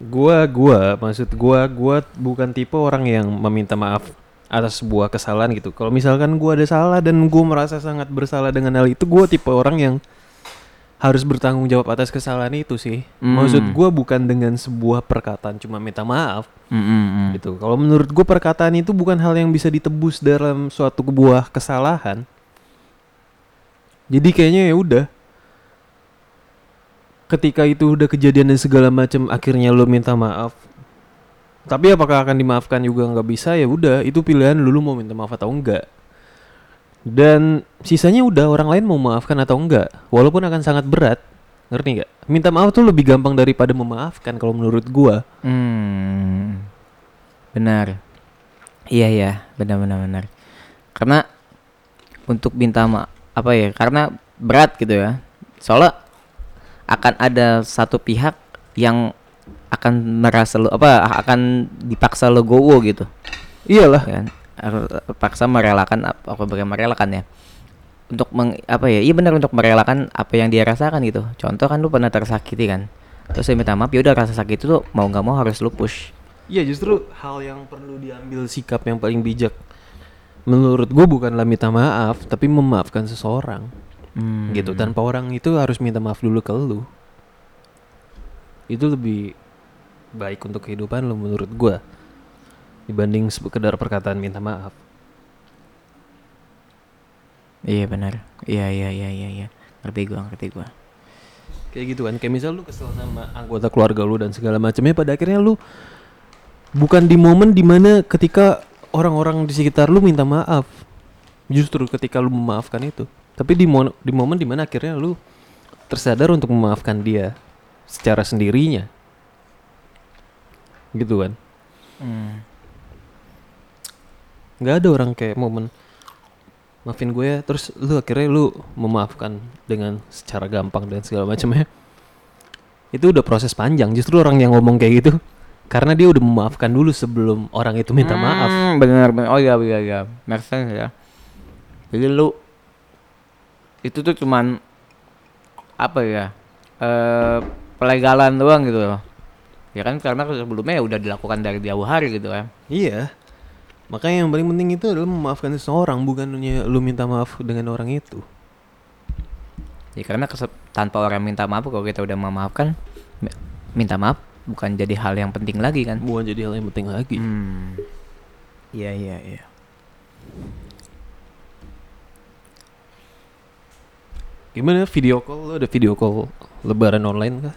Gua gua maksud gua gua bukan tipe orang yang meminta maaf atas sebuah kesalahan gitu kalau misalkan gua ada salah dan gua merasa sangat bersalah dengan hal itu gua tipe orang yang harus bertanggung jawab atas kesalahan itu sih maksud Hmm. gua bukan dengan sebuah perkataan cuma minta maaf Mm-mm-mm. gitu. Kalau menurut gue perkataan itu bukan hal yang bisa ditebus dalam suatu sebuah kesalahan. Jadi kayaknya ya udah. Ketika itu udah kejadian dan segala macam, akhirnya lo minta maaf. Tapi apakah akan dimaafkan juga nggak bisa ya udah itu pilihan lu, lu mau minta maaf atau enggak. Dan sisanya udah orang lain mau maafkan atau enggak, walaupun akan sangat berat. Ngerti nggak? Minta maaf tuh lebih gampang daripada memaafkan kalau menurut gua. Hmm. Benar. Iya ya, benar benar benar. Karena untuk minta ma apa ya? Karena berat gitu ya. Soalnya akan ada satu pihak yang akan merasa lo apa akan dipaksa legowo gitu. Iyalah. kan? Paksa merelakan apa apa bukan merelakan ya. Untuk meng, apa ya iya benar untuk merelakan apa yang dia rasakan gitu. Contoh kan lu pernah tersakiti kan? Terus saya minta maaf ya udah rasa sakit itu tuh mau nggak mau harus lu push. Iya justru hal yang perlu diambil sikap yang paling bijak. Menurut gue bukanlah minta maaf Tapi memaafkan seseorang Hmm. Gitu Tanpa orang itu harus minta maaf dulu ke lu Itu lebih baik untuk kehidupan lu menurut gue Dibanding sekedar perkataan minta maaf Iya benar. Iya iya iya iya iya. Ngerti gua, ngerti gua. Kayak gitu kan Kayak misal lu kesel sama anggota keluarga lu dan segala macamnya Pada akhirnya lu Bukan di momen di mana ketika orang-orang di sekitar lu minta maaf Justru ketika lu memaafkan itu Tapi di, mo- di momen di mana akhirnya lu Tersadar untuk memaafkan dia Secara sendirinya Gitu kan Hmm. nggak ada orang kayak momen maafin gue ya terus lu akhirnya lu memaafkan dengan secara gampang dan segala macamnya itu udah proses panjang justru orang yang ngomong kayak gitu karena dia udah memaafkan dulu sebelum orang itu minta maaf Hmm, benar benar. Oh iya iya iya. Sense ya. Jadi lu itu tuh cuman apa ya? Eh pelegalan doang gitu loh. Ya kan karena sebelumnya ya udah dilakukan dari jauh hari gitu kan. iya makanya yang paling penting itu adalah memaafkan seseorang bukannya lu minta maaf dengan orang itu Ya karena tanpa orang minta maaf kalau kita udah memaafkan mi- minta maaf bukan jadi hal yang penting lagi kan. bukan jadi hal yang penting lagi Hmm. Iya iya iya. Gimana video call lu ada video call lebaran online kah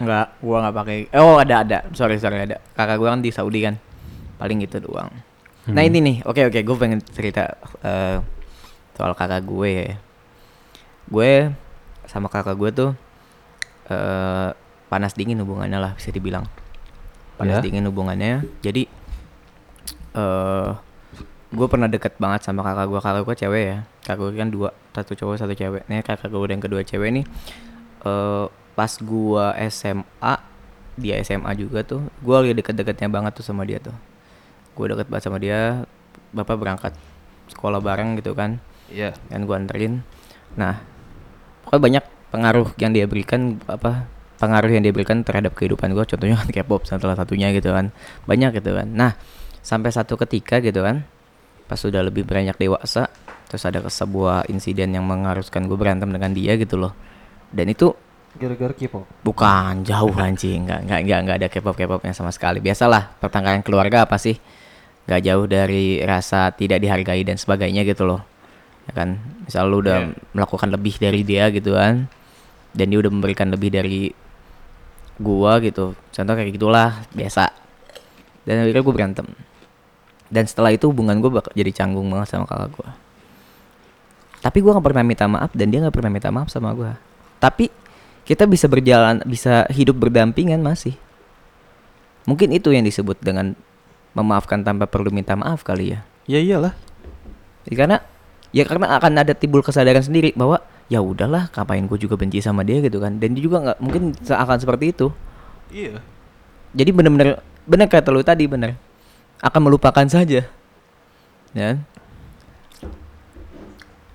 Enggak, gua nggak pakai. Oh, ada ada. Sorry sorry ada. Kakak gua kan di Saudi kan. Paling itu doang. Nah, Hmm. ini nih. Oke oke, gue pengen cerita eh, soal kakak gue ya. Gue sama kakak gue tuh eh panas dingin hubungannya lah bisa dibilang. Panas Ya. dingin hubungannya. Jadi eh gue pernah deket banget sama kakak gue. Kakak gue cewek ya. Kakak gue kan dua, satu cowok satu cewek. Nih kakak gue yang kedua cewek nih. eh pas gua SMA dia SMA juga tuh gua lagi deket-deketnya banget tuh sama dia tuh gue deket banget sama dia bapak berangkat sekolah bareng gitu kan iya dan gua anterin nah pokoknya banyak pengaruh yang dia berikan apa pengaruh yang dia berikan terhadap kehidupan gua contohnya kan K-pop salah satunya gitu kan banyak gitu kan nah sampai satu ketika gitu kan pas sudah lebih banyak dewasa terus ada sebuah insiden yang mengharuskan gue berantem dengan dia gitu loh dan itu gara-gara K-pop Bukan jauh anjing, nggak nggak nggak nggak ada K-pop K-popnya sama sekali. Biasalah pertengkaran keluarga apa sih? Nggak jauh dari rasa tidak dihargai dan sebagainya gitu loh. Ya kan, misal lu udah Iya. melakukan lebih dari dia gitu kan, dan dia udah memberikan lebih dari gua gitu. Contoh kayak gitulah biasa. dan akhirnya gue berantem dan setelah itu hubungan gue bakal jadi canggung banget sama kakak gue tapi gue nggak pernah minta maaf dan dia nggak pernah minta maaf sama gue tapi kita bisa berjalan bisa hidup berdampingan masih. Mungkin itu yang disebut dengan memaafkan tanpa perlu minta maaf kali ya. Ya iyalah. Ya, karena ya karena akan ada timbul kesadaran sendiri bahwa ya udahlah ngapain gue juga benci sama dia gitu kan. Dan dia juga nggak mungkin akan seperti itu. Iya. jadi bener-bener bener kata lu tadi bener akan melupakan saja ya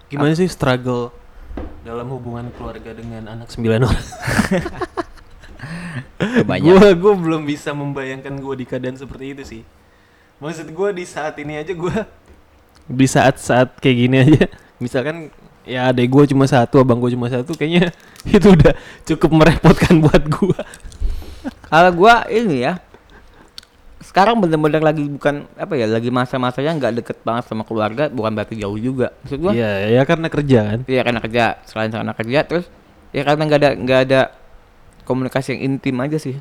Gimana sih struggle dalam hubungan keluarga dengan anak sembilan orang? banyak Gue gue belum bisa membayangkan gue di keadaan seperti itu sih. Maksud gue di saat ini aja gue di saat-saat kayak gini aja, misalkan ya adek gue cuma satu, abang gue cuma satu, kayaknya itu udah cukup merepotkan buat gue. kalau gua ini ya sekarang bener-bener lagi bukan apa ya lagi masa-masanya nggak deket banget sama keluarga bukan berarti jauh juga. Maksud gua Iya, ya karena kerja kan. Iya karena kerja. Selain karena kerja terus ya karena nggak ada nggak ada komunikasi yang intim aja sih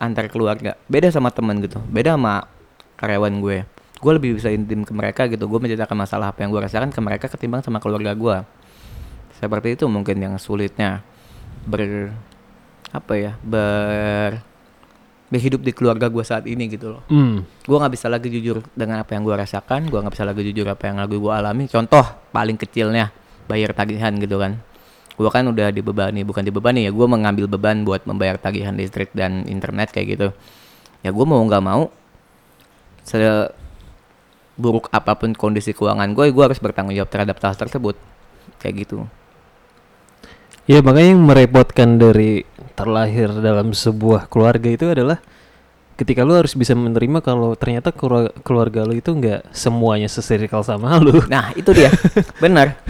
antar keluarga. Beda sama teman gitu. Beda sama karyawan gue. Gue lebih bisa intim ke mereka gitu. Gue menceritakan masalah apa yang gue rasakan ke mereka ketimbang sama keluarga gue seperti itu mungkin yang sulitnya. Ber apa ya ber berhidup di keluarga gue saat ini gitu loh. Hmm. gue nggak bisa lagi jujur dengan apa yang gue rasakan gue nggak bisa lagi jujur apa yang lagi gue alami. Contoh paling kecilnya bayar tagihan gitu kan. Gue kan udah dibebani bukan dibebani ya gue mengambil beban buat membayar tagihan listrik dan internet kayak gitu. Ya gue mau nggak mau seburuk apa pun kondisi keuangan gue gue harus bertanggung jawab terhadap hal tersebut. Kayak gitu. Ya makanya yang merepotkan dari terlahir dalam sebuah keluarga itu adalah ketika lu harus bisa menerima kalau ternyata keluarga, lu itu nggak semuanya sesirkel sama lu. Nah itu dia, benar.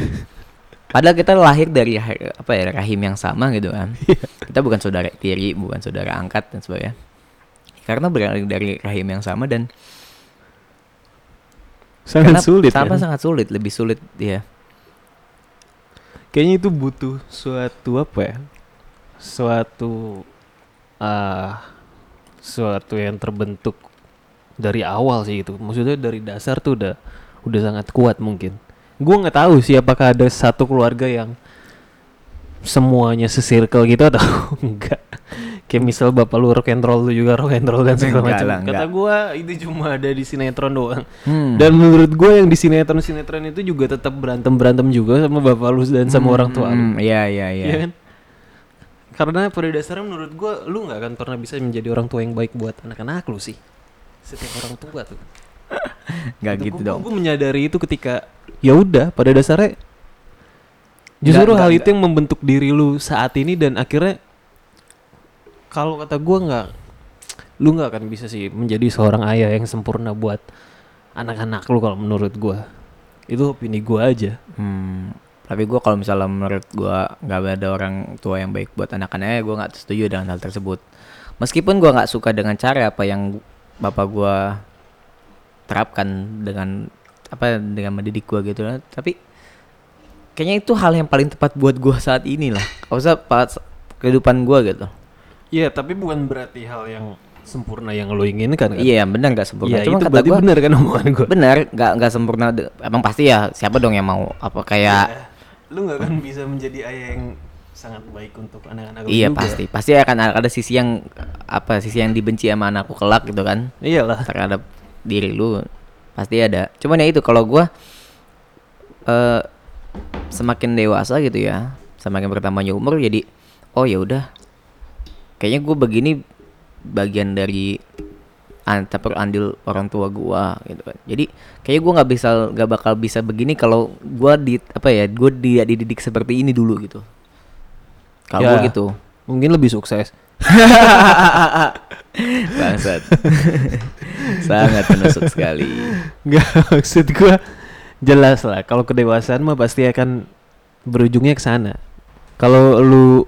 Padahal kita lahir dari apa ya rahim yang sama gitu kan. kita bukan saudara tiri, bukan saudara angkat dan sebagainya. Karena berasal dari rahim yang sama dan sangat sulit sama kan? sangat sulit, lebih sulit ya. Kayaknya itu butuh suatu apa ya? Suatu ah suatu yang terbentuk dari awal sih itu. Maksudnya dari dasar tuh udah udah sangat kuat mungkin. Gua nggak tahu sih apakah ada satu keluarga yang semuanya sesirkel gitu atau enggak. Kayak misal bapak lu rock and roll lu juga rock and roll dan segala macam. lah, Kata gua itu cuma ada di sinetron doang. Hmm. Dan menurut gue yang di sinetron-sinetron itu juga tetap berantem-berantem juga sama bapak lu dan sama orang tua lu. Hmm, Iya iya iya. Iya kan? Karena pada dasarnya menurut gue lu nggak akan pernah bisa menjadi orang tua yang baik buat anak-anak lu sih. Setiap orang tua tuh. Nggak gitu dong. Gue menyadari itu ketika ya udah pada dasarnya justru Nggak, hal nggak, itu yang membentuk diri lu saat ini dan akhirnya kalau kata gue nggak lu nggak akan bisa sih menjadi seorang ayah yang sempurna buat anak-anak lu kalau menurut gue itu opini gue aja Hmm, tapi gue kalau misalnya menurut gue nggak ada orang tua yang baik buat anak-anaknya, gue nggak setuju dengan hal tersebut. Meskipun gue nggak suka dengan cara apa yang bapak gue terapkan dengan apa dengan mendidik gue gitu, tapi kayaknya itu hal yang paling tepat buat gue saat ini lah. Gak usah pas kehidupan gue gitu. Iya tapi bukan berarti hal yang sempurna yang lu inginkan kan Iya benar nggak sempurna. Iya Cuma itu kata berarti gue benar kan omongan gue benar nggak nggak sempurna. Emang pasti ya siapa dong yang mau apa kayak lu nggak akan bisa menjadi ayah yang sangat baik untuk anak-anak Iya juga. pasti, pasti akan ada sisi yang apa sisi yang dibenci sama anakku kelak gitu kan iyalah terhadap diri lu pasti ada. Cuman ya itu kalau gua eh semakin dewasa gitu ya, semakin bertambahnya umur jadi oh ya udah kayaknya gue begini bagian dari antapur andil orang tua gua gitu kan. Jadi kayaknya gua nggak bisa nggak bakal bisa begini kalau gua di apa ya gue tidak dididik seperti ini dulu gitu. Kalau gua Ya. gitu. mungkin lebih sukses Bangsat. Sangat menusuk sekali. Nggak maksud gua jelas lah kalau kedewasaan mah pasti akan berujungnya ke sana. Kalau lu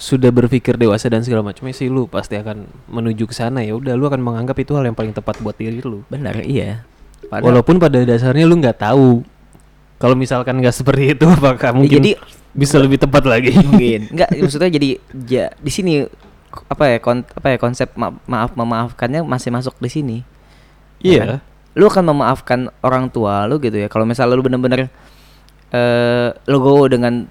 sudah berpikir dewasa dan segala macamnya sih lu pasti akan menuju ke sana ya udah lu akan menganggap itu hal yang paling tepat buat diri lu. Benar, iya. Padahal Walaupun pada dasarnya lu nggak tahu kalau misalkan nggak seperti itu apakah Ya, mungkin jadi bisa lebih tepat lagi. mungkin enggak maksudnya jadi ja, di sini apa ya kon, apa ya konsep ma- maaf memaafkannya masih masuk di sini. Iya. Ya kan? Lu akan memaafkan orang tua lu gitu ya. Kalau misalnya lu bener-bener eh lu go dengan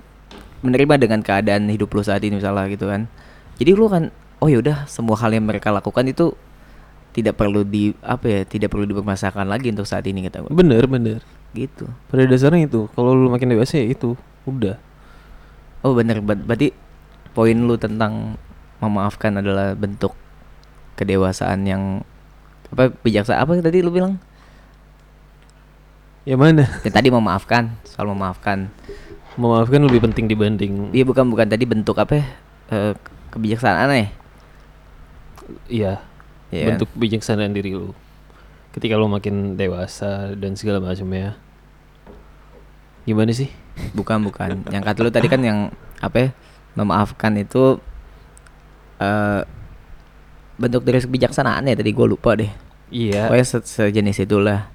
menerima dengan keadaan hidup lu saat ini misalnya gitu kan. Jadi lu kan oh yaudah semua hal yang mereka lakukan itu tidak perlu di apa ya tidak perlu dipermasalahkan lagi untuk saat ini kata gua. Bener bener. gitu. Pada dasarnya itu. Kalau lu makin dewasa ya itu. Udah. Oh bener ber- berarti poin lu tentang memaafkan adalah bentuk kedewasaan yang apa bijaksana apa tadi lu bilang? Ya mana? Ya, tadi memaafkan soal memaafkan. Memaafkan lebih penting dibanding. Iya bukan bukan tadi bentuk apa? ya? Eh, kebijaksanaan ya? Iya. Iya kan? bentuk kebijaksanaan diri lu. Ketika lu makin dewasa dan segala macamnya. Gimana sih? Bukan bukan. Yang kata lu tadi kan yang apa? ya? Memaafkan itu eh bentuk dari kebijaksanaan ya tadi gue lupa deh. Iya. Pokoknya se- sejenis itulah.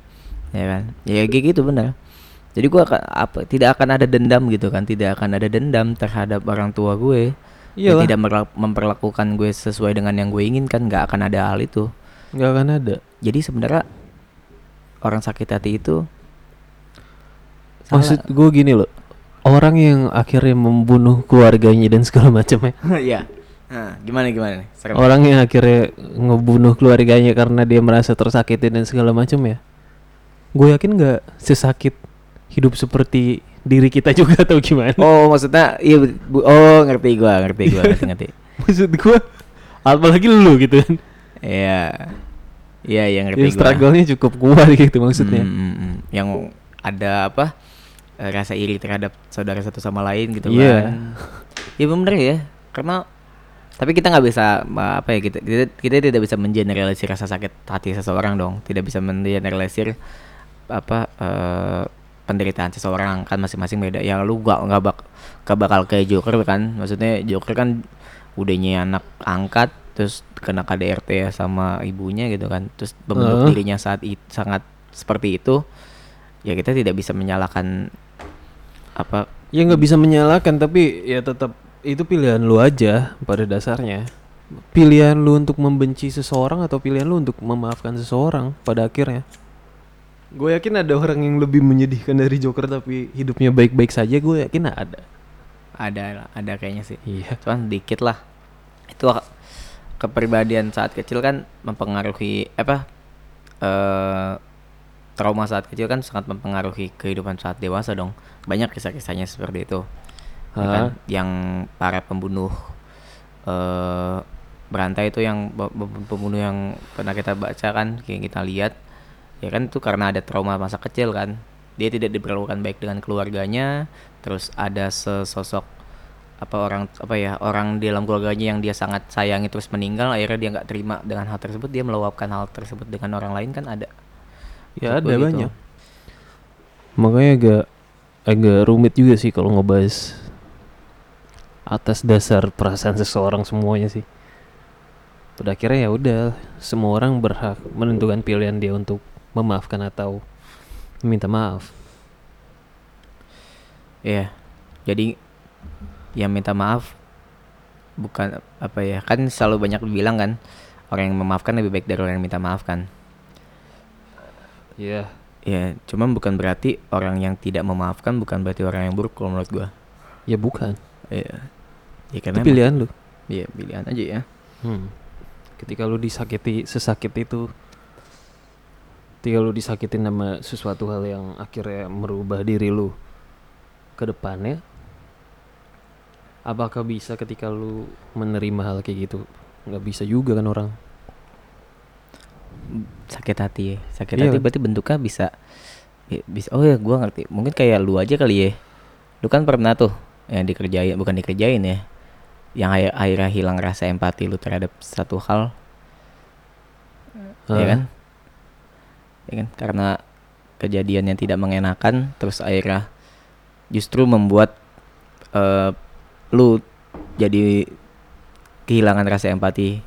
Ya kan? Ya kayak gitu benar. Jadi gua akan apa tidak akan ada dendam gitu kan, tidak akan ada dendam terhadap orang tua gue. Dia Iyalah. tidak memperlakukan gue sesuai dengan yang gue inginkan, nggak akan ada hal itu. Nggak akan ada. Jadi sebenarnya orang sakit hati itu Maksud gue gini loh. Orang yang akhirnya membunuh keluarganya dan segala macamnya. Iya. Nah, gimana gimana nih? Serem. Orang yang akhirnya ngebunuh keluarganya karena dia merasa tersakiti dan segala macam ya. Gue yakin nggak sesakit hidup seperti diri kita juga atau gimana. Oh, maksudnya iya bu- oh ngerti gua, ngerti gua, ngerti ngerti. Maksud gue apalagi lu gitu kan. Iya. Iya, yang ngerti gua. struggle-nya cukup kuat gitu maksudnya. Hmm, hmm, hmm. Yang ada apa? eh, rasa iri terhadap saudara satu sama lain gitu Iya. kan. Ya bener ya. Karena tapi kita nggak bisa apa ya kita, kita kita tidak bisa mengeneralisir rasa sakit hati seseorang dong. Tidak bisa mengeneralisir apa eh, penderitaan seseorang kan masing-masing beda. Ya lu gak nggak bak gak bakal kayak Joker kan. Maksudnya Joker kan udahnya anak angkat terus kena KDRT ya sama ibunya gitu kan. Terus membentuk Heeh. dirinya saat itu sangat seperti itu. Ya kita tidak bisa menyalahkan apa Ya nggak bisa menyalahkan tapi ya tetap itu pilihan lu aja pada dasarnya. Pilihan lu untuk membenci seseorang atau pilihan lu untuk memaafkan seseorang pada akhirnya. Gue yakin ada orang yang lebih menyedihkan dari Joker tapi hidupnya baik-baik saja. Gue yakin ada. ada ada kayaknya sih. Iya. Cuman dikit lah. Itu kepribadian saat kecil kan mempengaruhi apa eh trauma saat kecil kan sangat mempengaruhi kehidupan saat dewasa dong. Banyak kisah-kisahnya seperti itu. Ya kan? Yang para pembunuh eh berantai itu yang pembunuh yang pernah kita baca kan, yang kita lihat ya kan itu karena ada trauma masa kecil kan. Dia tidak diperlakukan baik dengan keluarganya, terus ada sesosok apa orang apa ya orang di dalam keluarganya yang dia sangat sayangi terus meninggal akhirnya dia nggak terima dengan hal tersebut dia meluapkan hal tersebut dengan orang lain kan ada Ya Maksud ada gitu. banyak. Makanya agak agak rumit juga sih kalau ngebahas atas dasar perasaan seseorang semuanya sih. Pada akhirnya ya udah semua orang berhak menentukan pilihan dia untuk memaafkan atau minta maaf. Iya. Jadi yang minta maaf bukan apa ya kan selalu banyak bilang kan orang yang memaafkan lebih baik dari orang yang minta maaf kan. Iya. Ya, cuman bukan berarti orang yang tidak memaafkan bukan berarti orang yang buruk kalau menurut gua. Ya bukan. Iya. Ya Itu karena emang- pilihan lu. Iya, pilihan aja ya. Hmm. Ketika lu disakiti sesakit itu ketika lu disakitin sama sesuatu hal yang akhirnya merubah diri lu ke depannya apakah bisa ketika lu menerima hal kayak gitu nggak bisa juga kan orang Sakit hati ya. Sakit Iya hati kan? berarti bentuknya bisa ya, bisa oh ya gua ngerti. Mungkin kayak lu aja kali ya. Lu kan pernah tuh yang dikerjain bukan dikerjain ya. Yang akhir akhirnya hilang rasa empati lu terhadap satu hal ya Ah, kan ya kan? Karena kejadian yang tidak mengenakan terus akhirnya justru membuat eh, lu jadi kehilangan rasa empati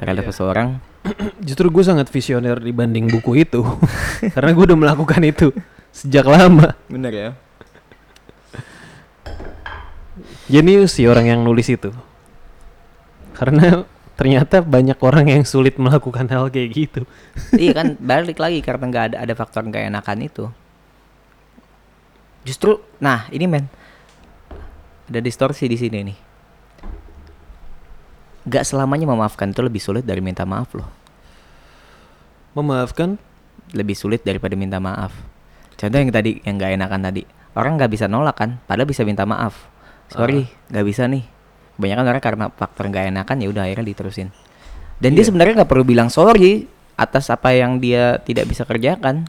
terhadap Iya. seseorang. Justru gue sangat visioner dibanding buku itu. Karena gue udah melakukan itu sejak lama. Bener ya. Jenius sih orang yang nulis itu. Karena ternyata banyak orang yang sulit melakukan hal kayak gitu. iya kan balik lagi karena nggak ada ada faktor nggak enakan itu. Justru nah ini men. Ada distorsi di sini nih. Nggak selamanya memaafkan itu lebih sulit dari minta maaf loh. Memaafkan? lebih sulit daripada minta maaf. Contoh yang tadi yang nggak enakan tadi. Orang nggak bisa nolak kan padahal bisa minta maaf. Sorry nggak bisa nih kebanyakan orang karena faktor nggak enakan ya udah akhirnya diterusin dan dia Iya. sebenarnya nggak perlu bilang sorry atas apa yang dia tidak bisa kerjakan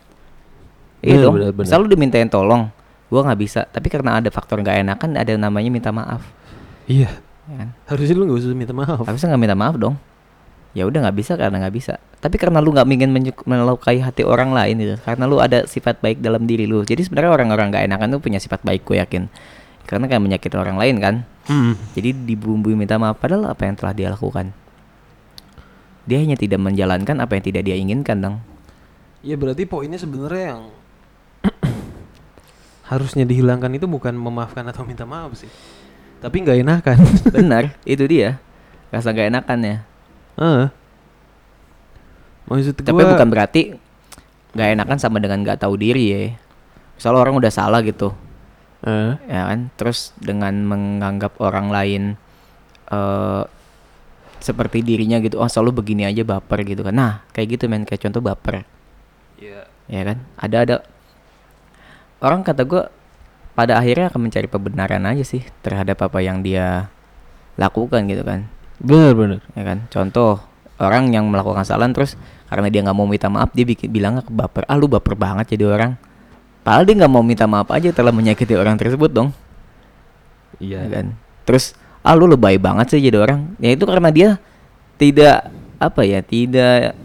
iya dong bener, bener. selalu dimintain tolong gua nggak bisa tapi karena ada faktor nggak enakan ada namanya minta maaf Iya. ya kan? Harusnya lu gak usah minta maaf. harusnya nggak minta maaf dong ya udah nggak bisa karena nggak bisa tapi karena lu nggak ingin melukai hati orang lain gitu karena lu ada sifat baik dalam diri lu jadi sebenarnya orang-orang nggak enakan tuh punya sifat baik gue yakin karena kan menyakiti orang lain kan Hmm. jadi dibumbui minta maaf padahal apa yang telah dia lakukan dia hanya tidak menjalankan apa yang tidak dia inginkan dong Ya berarti poinnya sebenarnya yang harusnya dihilangkan itu bukan memaafkan atau minta maaf sih. Tapi nggak enakan. benar itu dia rasa nggak enakan ya Heeh. Maksud tapi gua- bukan berarti nggak enakan sama dengan nggak tahu diri ya misalnya orang udah salah gitu Eh, ya kan? Terus dengan menganggap orang lain eh seperti dirinya gitu oh selalu begini aja baper gitu kan. Nah kayak gitu men. Kayak contoh baper. Iya. ya kan? Ada ada. Orang kata gue pada akhirnya akan mencari kebenaran aja sih terhadap apa yang dia lakukan gitu kan. Benar benar. ya kan? Contoh orang yang melakukan kesalahan terus karena dia nggak mau minta maaf dia bikin bilangnya ke baper. Ah lu baper banget jadi orang padahal dia nggak mau minta maaf aja telah menyakiti orang tersebut dong. Ya Iya. kan? Terus ah lu lebay banget sih jadi orang. Ya itu karena dia tidak apa ya tidak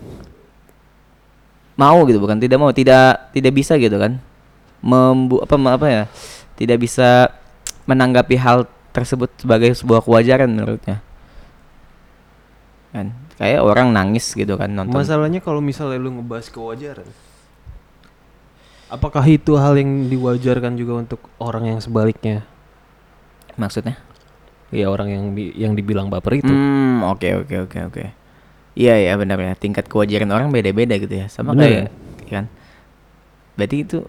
mau gitu bukan tidak mau tidak tidak bisa gitu kan. Membu apa apa ya tidak bisa menanggapi hal tersebut sebagai sebuah kewajaran menurutnya. Kan? Kayak orang nangis gitu kan nonton. Masalahnya kalau misalnya lu ngebahas kewajaran, apakah itu hal yang diwajarkan juga untuk orang yang sebaliknya? maksudnya Ya orang yang di, yang dibilang baper itu. Hmm, oke oke oke oke. Iya ya benar ya. Tingkat kewajaran orang beda-beda gitu ya. Sama Bener. kayak kan. Berarti itu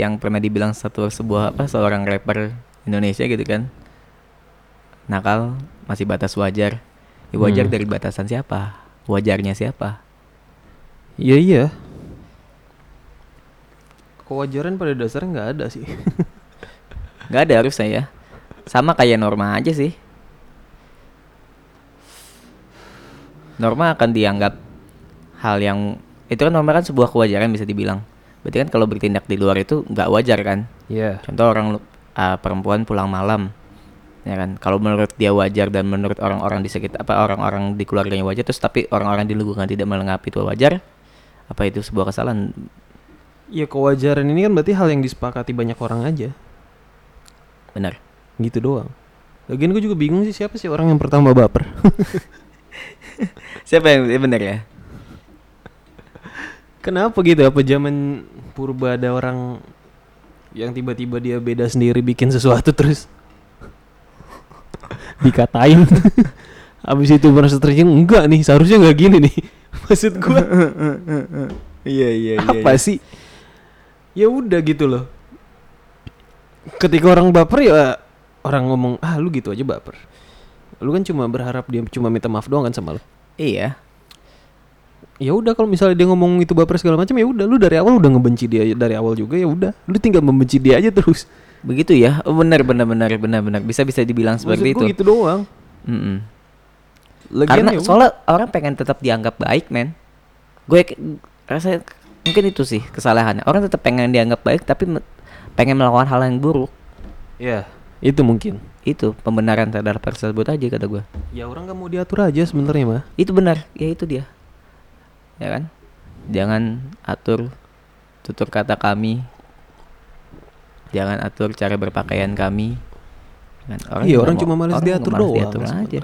yang pernah dibilang satu sebuah apa seorang rapper Indonesia gitu kan. Nakal masih batas wajar. Ya, wajar Hmm. dari batasan siapa? Wajarnya siapa? Iya iya. Kewajaran pada dasarnya nggak ada sih. Gak ada harusnya ya. Sama kayak norma aja sih. Norma akan dianggap hal yang itu kan norma kan sebuah kewajaran bisa dibilang. Berarti kan kalau bertindak di luar itu nggak wajar kan? Iya. Contoh orang ah, perempuan pulang malam, ya kan? Kalau menurut dia wajar dan menurut orang-orang di sekitar apa orang-orang di keluarganya wajar, terus tapi orang-orang di lingkungan tidak melengkapi itu wajar, apa itu sebuah kesalahan? Ya kewajaran ini kan berarti hal yang disepakati banyak orang aja. Benar. Gitu doang. Lagian gue juga bingung sih siapa sih orang yang pertama baper. Siapa yang ya benar ya? Kenapa gitu? Apa zaman purba ada orang yang tiba-tiba dia beda sendiri bikin sesuatu terus dikatain. Habis itu merasa tersinggung enggak nih, seharusnya enggak gini nih. Maksud gua Iya iya apa sih? Ya udah gitu loh. Ketika orang baper ya orang ngomong, "Ah, lu gitu aja baper." Lu kan cuma berharap dia cuma minta maaf doang kan sama lu. Iya. ya udah kalau misalnya dia ngomong itu baper segala macam ya udah lu dari awal udah ngebenci dia dari awal juga ya udah lu tinggal membenci dia aja terus Begitu ya? Oh, benar benar benar benar benar. Bisa bisa dibilang seperti Maksud itu. gitu doang Mm-mm. Lagian Karena ya soalnya orang pengen tetap dianggap baik, men. Gue rasa mungkin itu sih kesalahannya. Orang tetap pengen dianggap baik tapi me- pengen melakukan hal yang buruk. ya itu mungkin Itu pembenaran terhadap hal tersebut aja kata gue. ya orang nggak mau diatur aja sebenarnya mah Itu benar, ya itu dia. Ya kan? Jangan atur tutur kata kami. Jangan atur cara berpakaian kami. Kan iya juga orang cuma males orang diatur doang diatur aja.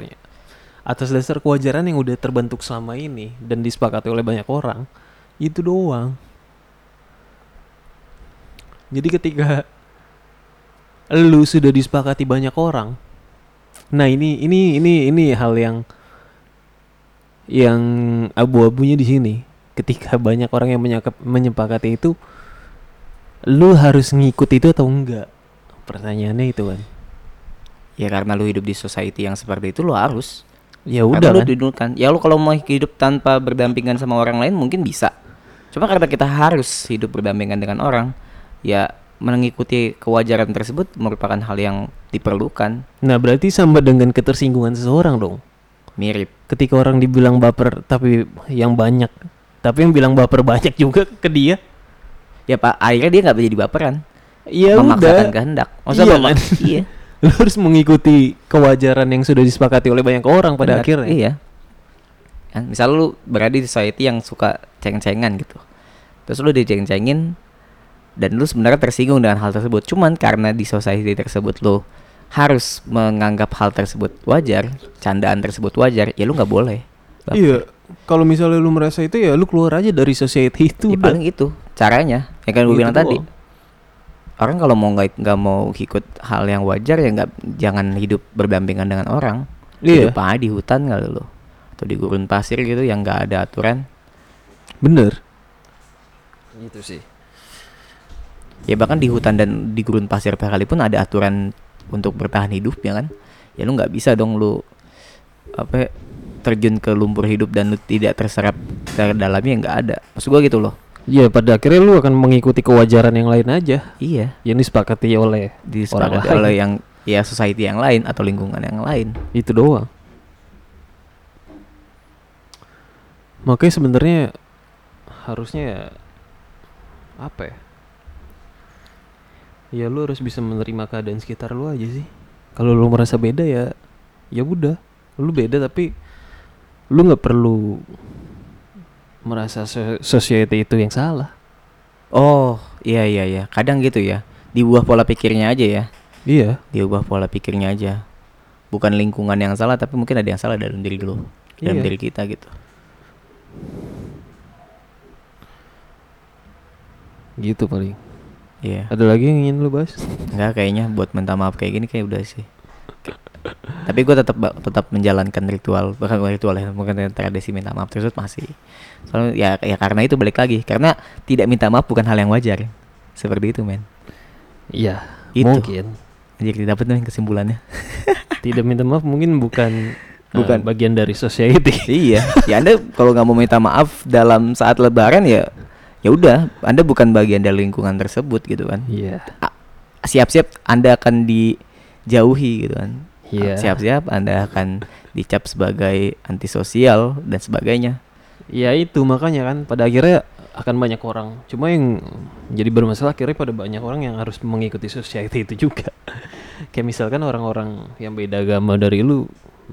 atas dasar kewajaran yang udah terbentuk selama ini dan disepakati oleh banyak orang itu doang jadi ketika lu sudah disepakati banyak orang nah ini ini ini ini hal yang yang abu-abunya di sini. Ketika banyak orang yang menyakap- menyepakati itu, lu harus ngikut itu atau enggak? Pertanyaannya itu kan. Ya karena lu hidup di society yang seperti itu lu harus. Ya Karena udah lu kan. didulukan. Ya lu kalau mau hidup tanpa berdampingan sama orang lain mungkin bisa. Cuma karena kita harus hidup berdampingan dengan orang, ya mengikuti kewajaran tersebut merupakan hal yang diperlukan. Nah, berarti sama dengan ketersinggungan seseorang dong. Mirip. Ketika orang dibilang baper tapi yang banyak, tapi yang bilang baper banyak juga ke dia. Ya Pak, akhirnya dia nggak jadi baperan. Ya memaksakan udah. kehendak. Maksudnya Iya kan? iya. Lu harus mengikuti kewajaran yang sudah disepakati oleh banyak orang pada Benar, akhirnya. Iya. Kan, misal lu berada di society yang suka ceng-cengan gitu. Terus lu diceng-cengin dan lu sebenarnya tersinggung dengan hal tersebut. Cuman karena di society tersebut lu harus menganggap hal tersebut wajar, candaan tersebut wajar, ya lu nggak boleh. baper. Iya. Kalau misalnya lu merasa itu ya lu keluar aja dari society itu. Ya paling itu caranya. Ya kan gue Gitu bilang tadi. doang. Orang kalau mau nggak nggak mau ikut hal yang wajar ya nggak jangan hidup berdampingan dengan orang. Iya. Hidup aja di hutan kali lo atau di gurun pasir gitu yang nggak ada aturan. Bener. Gitu sih. Ya bahkan di hutan dan di gurun pasir sekalipun ada aturan untuk bertahan hidup ya kan. Ya lu nggak bisa dong lu apa ya, terjun ke lumpur hidup dan lu tidak terserap ke dalamnya nggak ada. Maksud gua gitu loh. Ya pada akhirnya lu akan mengikuti kewajaran yang lain aja Iya. yang disepakati oleh Disepakati Orang lain. oleh yang ya society yang lain atau lingkungan yang lain. itu doang. Makanya sebenarnya harusnya ya apa ya? Ya lu harus bisa menerima keadaan sekitar lu aja sih. Kalau lu merasa beda ya ya udah, lu beda tapi lu nggak perlu merasa so- society itu yang salah. Oh, iya iya iya. Kadang gitu ya. Diubah pola pikirnya aja ya. Iya. Diubah pola pikirnya aja. Bukan lingkungan yang salah tapi mungkin ada yang salah dalam diri lu. Dalam Iya. diri kita gitu. Gitu paling. Iya. Ada lagi yang ingin lu bahas? Enggak kayaknya buat minta maaf kayak gini kayak udah sih. Tapi gue tetap tetap menjalankan ritual, bahkan bukan ritual ya, bukan tradisi minta maaf tersebut masih. Soalnya ya ya karena itu balik lagi, karena tidak minta maaf bukan hal yang wajar. Seperti itu, men. Iya. Mungkin. Jadi dapat nih kesimpulannya. Tidak minta maaf mungkin bukan Bukan. bagian dari society. iya, ya Anda kalau nggak mau minta maaf dalam saat lebaran ya ya udah, Anda bukan bagian dari lingkungan tersebut gitu kan. Iya. Siap-siap Anda akan dijauhi gitu kan. Iya. Siap-siap Anda akan dicap sebagai antisosial dan sebagainya. Ya itu makanya kan pada akhirnya akan banyak orang. Cuma yang jadi bermasalah akhirnya pada banyak orang yang harus mengikuti society itu juga. Kayak misalkan orang-orang yang beda agama dari lu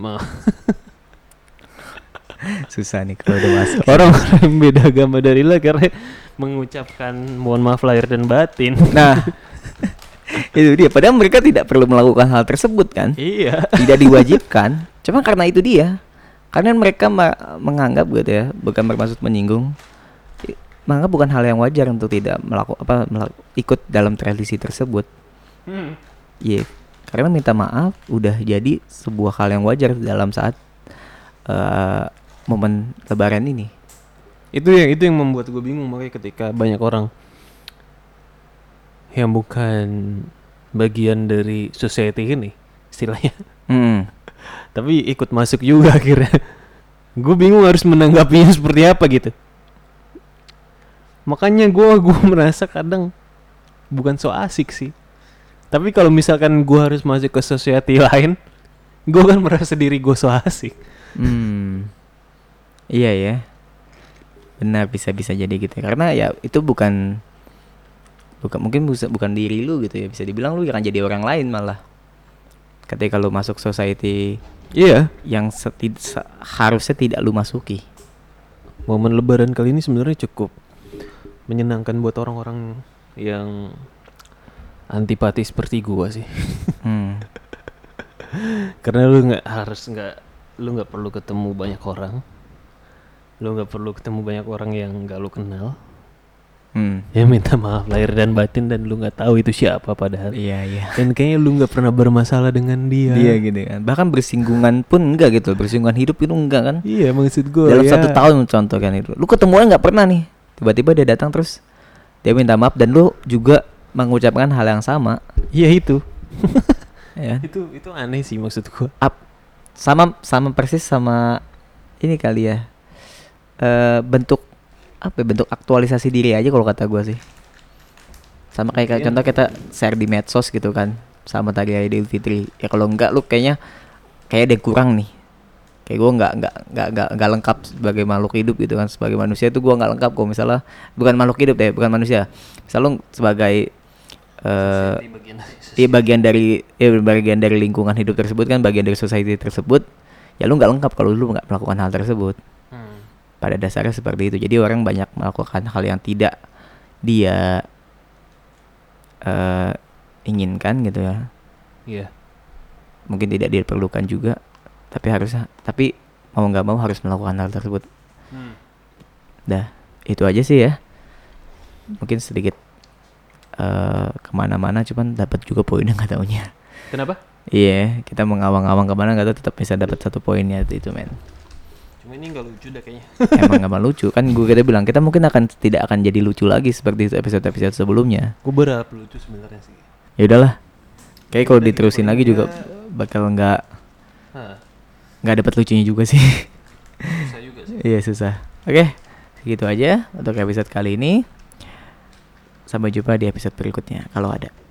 Susah nih kalau udah masuk. orang-orang yang beda agama dari lu akhirnya mengucapkan mohon maaf lahir dan batin. Nah, itu dia. Padahal mereka tidak perlu melakukan hal tersebut kan? iya. Tidak diwajibkan. Cuma karena itu dia. Karena mereka menganggap gitu ya, bukan bermaksud menyinggung. Menganggap bukan hal yang wajar untuk tidak melakukan apa melaku- ikut dalam tradisi tersebut. Hmm. Iya. Karena minta maaf udah jadi sebuah hal yang wajar dalam saat eh, momen lebaran ini. itu yang itu yang membuat gue bingung makanya ketika banyak orang yang bukan bagian dari society ini istilahnya Hmm. tapi ikut masuk juga akhirnya gue bingung harus menanggapinya seperti apa gitu makanya gue gue merasa kadang bukan so asik sih tapi kalau misalkan gue harus masuk ke society lain gue kan merasa diri gue so asik Hmm. Iya ya. Benar bisa bisa jadi gitu. ya. Karena ya itu bukan bukan mungkin busa- bukan diri lu gitu ya. Bisa dibilang lu akan jadi orang lain malah. Ketika lu masuk society iya yang seti- se- harusnya tidak lu masuki. momen lebaran kali ini sebenarnya cukup menyenangkan buat orang-orang yang antipati seperti gua sih Hmm. karena lu nggak harus nggak lu nggak perlu ketemu banyak orang lu nggak perlu ketemu banyak orang yang nggak lu kenal Hmm. Ya minta maaf lahir dan batin dan lu nggak tahu itu siapa padahal. Iya iya. Dan kayaknya lu nggak pernah bermasalah dengan dia. Dia gitu kan. Bahkan bersinggungan pun enggak gitu. Bersinggungan hidup itu enggak kan. Iya maksud gue. Dalam ya. satu tahun contoh kan itu. Lu ketemuan nggak pernah nih. Tiba-tiba dia datang terus dia minta maaf dan lu juga mengucapkan hal yang sama. Iya itu. Ya. itu itu aneh sih maksud gue. Ap- sama sama persis sama ini kali ya. Eh bentuk apa ya, bentuk aktualisasi diri aja kalau kata gua sih. Sama kayak Iya. contoh kita share di medsos gitu kan. Sama tadi hari Idul Fitri. Ya kalau enggak lu kayaknya kayak ada yang kurang nih. Kayak gua nggak nggak nggak nggak nggak lengkap sebagai makhluk hidup gitu kan. Sebagai manusia itu gua nggak lengkap kok misalnya bukan makhluk hidup deh, bukan manusia. Misal lu sebagai eh Iya bagian dari ya bagian dari lingkungan hidup tersebut kan bagian dari society tersebut ya lu nggak lengkap kalau lu nggak melakukan hal tersebut Hmm. pada dasarnya seperti itu jadi orang banyak melakukan hal yang tidak dia eh inginkan gitu ya Iya. mungkin tidak diperlukan juga tapi harusnya tapi mau nggak mau harus melakukan hal tersebut Hmm. dah itu aja sih ya mungkin sedikit eh ke mana-mana cuman dapat juga poinnya nggak taunya Kenapa? Iya, kita mengawang-awang ke mana nggak tahu tetap bisa dapat satu poinnya itu men. Cuma ini nggak lucu dah kayaknya. Emang nggak lucu kan? Gue kita bilang kita mungkin akan tidak akan jadi lucu lagi seperti episode-episode sebelumnya. gue berharap lucu sebenarnya sih. Ya udahlah. Kayak kalau diterusin lagi juga bakal nggak nggak dapat lucunya juga sih. susah juga sih. Iya susah. Oke, segitu aja untuk episode kali ini. Sampai jumpa di episode berikutnya kalau ada.